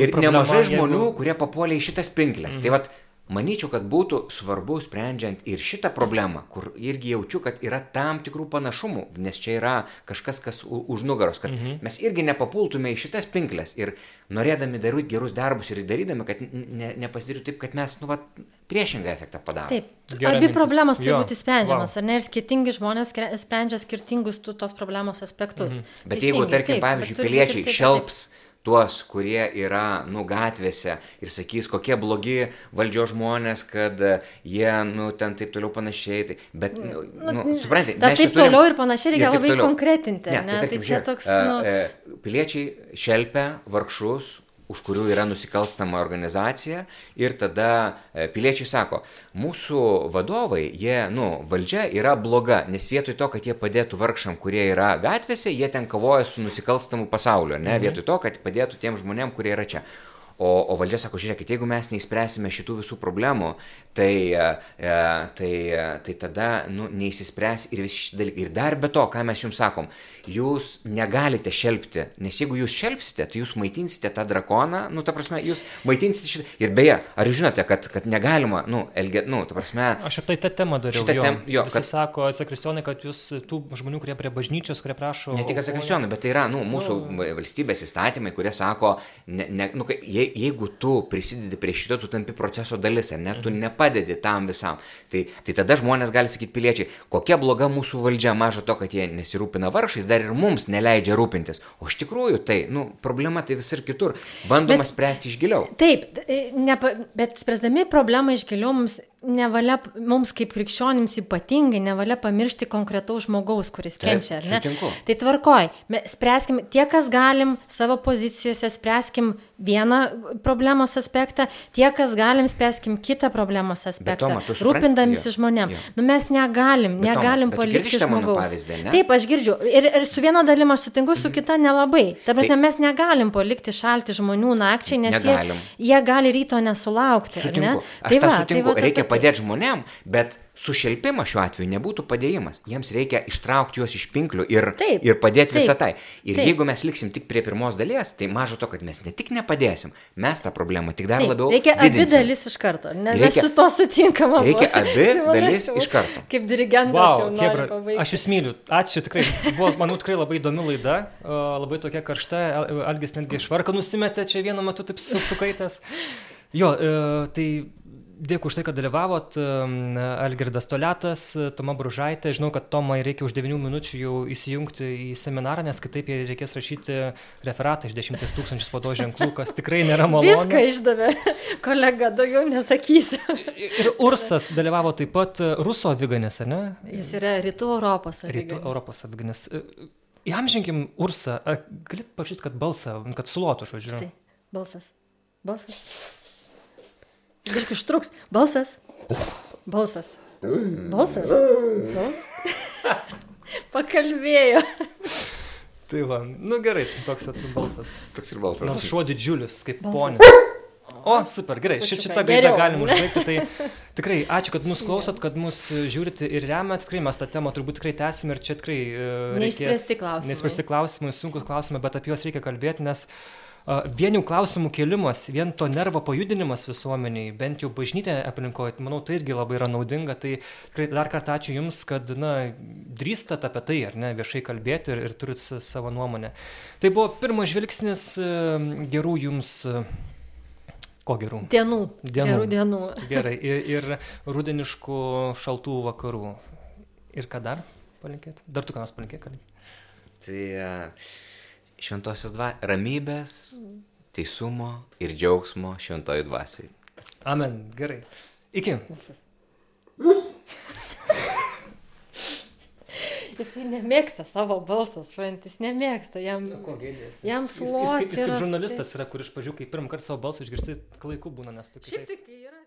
ir nemažai žmonių, jeigu... kurie papuolė į šitas pinklės. Mm -hmm. Tai vad, Manyčiau, kad būtų svarbu sprendžiant ir šitą problemą, kur irgi jaučiu, kad yra tam tikrų panašumų, nes čia yra kažkas, kas už nugaros, kad mhm. mes irgi nepapultume į šitas pinklės ir norėdami daryti gerus darbus ir darydami, kad ne, nepasidarytų taip, kad mes, nu, va, priešingą efektą padarome. Taip, Gera abi mintis. problemos turi būti sprendžiamas, wow. ar ne, ir skirtingi žmonės sprendžia skirtingus tos problemos aspektus. Mhm. Bet Teisingai, jeigu, tarkim, taip, pavyzdžiui, piliečiai šelps... Taip, taip tuos, kurie yra, nu, gatvėse ir sakys, kokie blogi valdžios žmonės, kad jie, nu, ten taip toliau panašiai. Tai, bet, nu, nu, nu suprantate, bet taip turim, toliau ir panašiai reikia labai toliau. konkretinti. Ne, ne? Tai, tarkim, tai čia toks. Nu... Piliečiai šelpia vargšus, už kurių yra nusikalstama organizacija ir tada e, piliečiai sako, mūsų vadovai, jie, nu, valdžia yra bloga, nes vietoj to, kad jie padėtų vargšam, kurie yra gatvėse, jie ten kovoja su nusikalstamu pasauliu, ne, mhm. vietoj to, kad padėtų tiem žmonėm, kurie yra čia. O, o valdžia sako, žiūrėkit, jeigu mes neįspręsime šitų visų problemų, tai, e, e tai, e, tai tada nu, neįsispręs ir visi šitie dalykai. Ir dar be to, ką mes jums sakom, jūs negalite šelpti, nes jeigu jūs šelpsite, tai jūs maitinsite tą drakoną, nu, ta prasme, jūs maitinsite šitą. Ir beje, ar jūs žinote, kad, kad negalima, nu, elgia, nu, ta prasme. Aš apie tą temą dariau. Šitą temą, jo. Visi kad sako, atsakristionai, kad jūs tų žmonių, kurie prie bažnyčios, kurie prašo. Ne tik atsakristionai, bet tai yra, nu, mūsų oh. valstybės įstatymai, kurie sako, ne, ne, nu, jei, jeigu tu prisidedi prie šito, tu tampi proceso dalis, ar ne, tu mhm. nepadedi tam visam. Tai, tai tada žmonės gali sakyti piliečiai, kokia bloga mūsų valdžia, maža to, kad jie nesirūpina varšais, dar ir mums neleidžia rūpintis. O iš tikrųjų tai, nu, problema tai visur kitur. Bandoma bet, spręsti iš giliau. Taip, nepa, bet spręsdami problemą iš giliau mums nevalia, mums kaip krikščionims ypatingai, nevalia pamiršti konkretaus žmogaus, kuris Taip, kenčia, ar ne? Sutinku. Tai tvarkoj, spręskim tie, kas galim savo pozicijose, spręskim vieną problemos aspektą, tie, kas galim, spręskim kitą problemos aspektą, Toma, rūpindamisi žmonėm. Jo. Nu mes negalim, bet negalim Toma, palikti žmogaus. Pavyzdį, ne? Taip, aš girdžiu. Ir, ir su viena dalim aš sutinku, su mhm. kita nelabai. Ta prasme, tai, mes negalim palikti šalti žmonių nakčiai, nes jie, jie gali ryto nesulaukti. Sutinku. Aš tai va, sutinku. Tai va, Reikia padėti žmonėm, bet sušelpimas šiuo atveju nebūtų padėjimas. Jiems reikia ištraukti juos iš pinklių ir, taip, ir padėti visą tai. Ir taip. jeigu mes liksim tik prie pirmos dalies, tai mažo to, kad mes ne tik nepadėsim, mes tą problemą tik dar taip, labiau. Reikia didinsim. abi dalis iš karto. Ne, reikia, mes su to sutinkam. Reikia abi dalis iš karto. Kaip dirigentas. Wow, Hebra, aš jūs myliu. Ačiū tikrai. Buvo, manau, tikrai labai įdomi laida. Labai tokia karšta. Algis netgi švarką nusimetė čia vienu metu taip sukaitęs. Jo, e, tai Dėkui už tai, kad dalyvavot. Algirdas Toletas, Toma Bružaitė. Žinau, kad Tomai reikia už 9 minučių jau įsijungti į seminarą, nes kitaip reikės rašyti referatą iš 10 tūkstančių spaudo ženklų, kas tikrai nėra malonu. Viską išdavė, kolega, daugiau nesakysiu. Ir Ursas dalyvavo taip pat Ruso aviganis, ne? Jis yra Rytų Europos aviganis. Rytų Europos aviganis. Įamžinkim Ursą. Gali paprašyti, kad balsą, kad sulotų, žodžiu. Balsas. Balsas. Biškai užtruks. Balsas. Balsas. Balsas. Bal... Pakalbėjo. Tai va, nu gerai, toks vat balsas. Toks ir balsas. Nors šuo didžiulis, kaip Balsas. ponė. O, super, gerai, ši, Trupučiuką šitą gaidą galim užbaigti. Tai tikrai ačiū, kad mus klausot, kad mus žiūrite ir remet. Tikrai mes tą temą turbūt tikrai tęsim ir čia tikrai... reikės- Neišspręsti klausimai. Neišspręsti klausimai, sunkus klausimai, bet apie juos reikia kalbėti, nes a, vien jau klausimų kelimas, vien to nervo pajudinimas visuomeniai, bent jau bažnytė aplinkoje, manau, tai irgi labai yra naudinga. Tai tikrai dar kartą ačiū Jums, kad, na, drįstat apie tai, ar ne, viešai kalbėti ir, ir turit savo nuomonę. Tai buvo pirmas žvilgsnis e, gerų Jums. e, Ko gerų? Dienų. Dienų. Gerų dienų. Gerai. Ir, ir rudeniškų šaltų vakarų. Ir ką dar palinkėti? Dar tu ką nors palinkėti? Tai e, šventosios dva ramybės, teisumo ir džiaugsmo šventoji dvasiai. Amen. Gerai. Iki. Jisai nemėgsta savo balso, suprantat, jis nemėgsta, jam, jam Jis, jis, kaip, suloti jis kaip žurnalistas yra, kur iš pradžių, kai pirmą kartą savo balsą išgirsti, klaiku būna, nes tu Šiaip kitaip. tai kai yra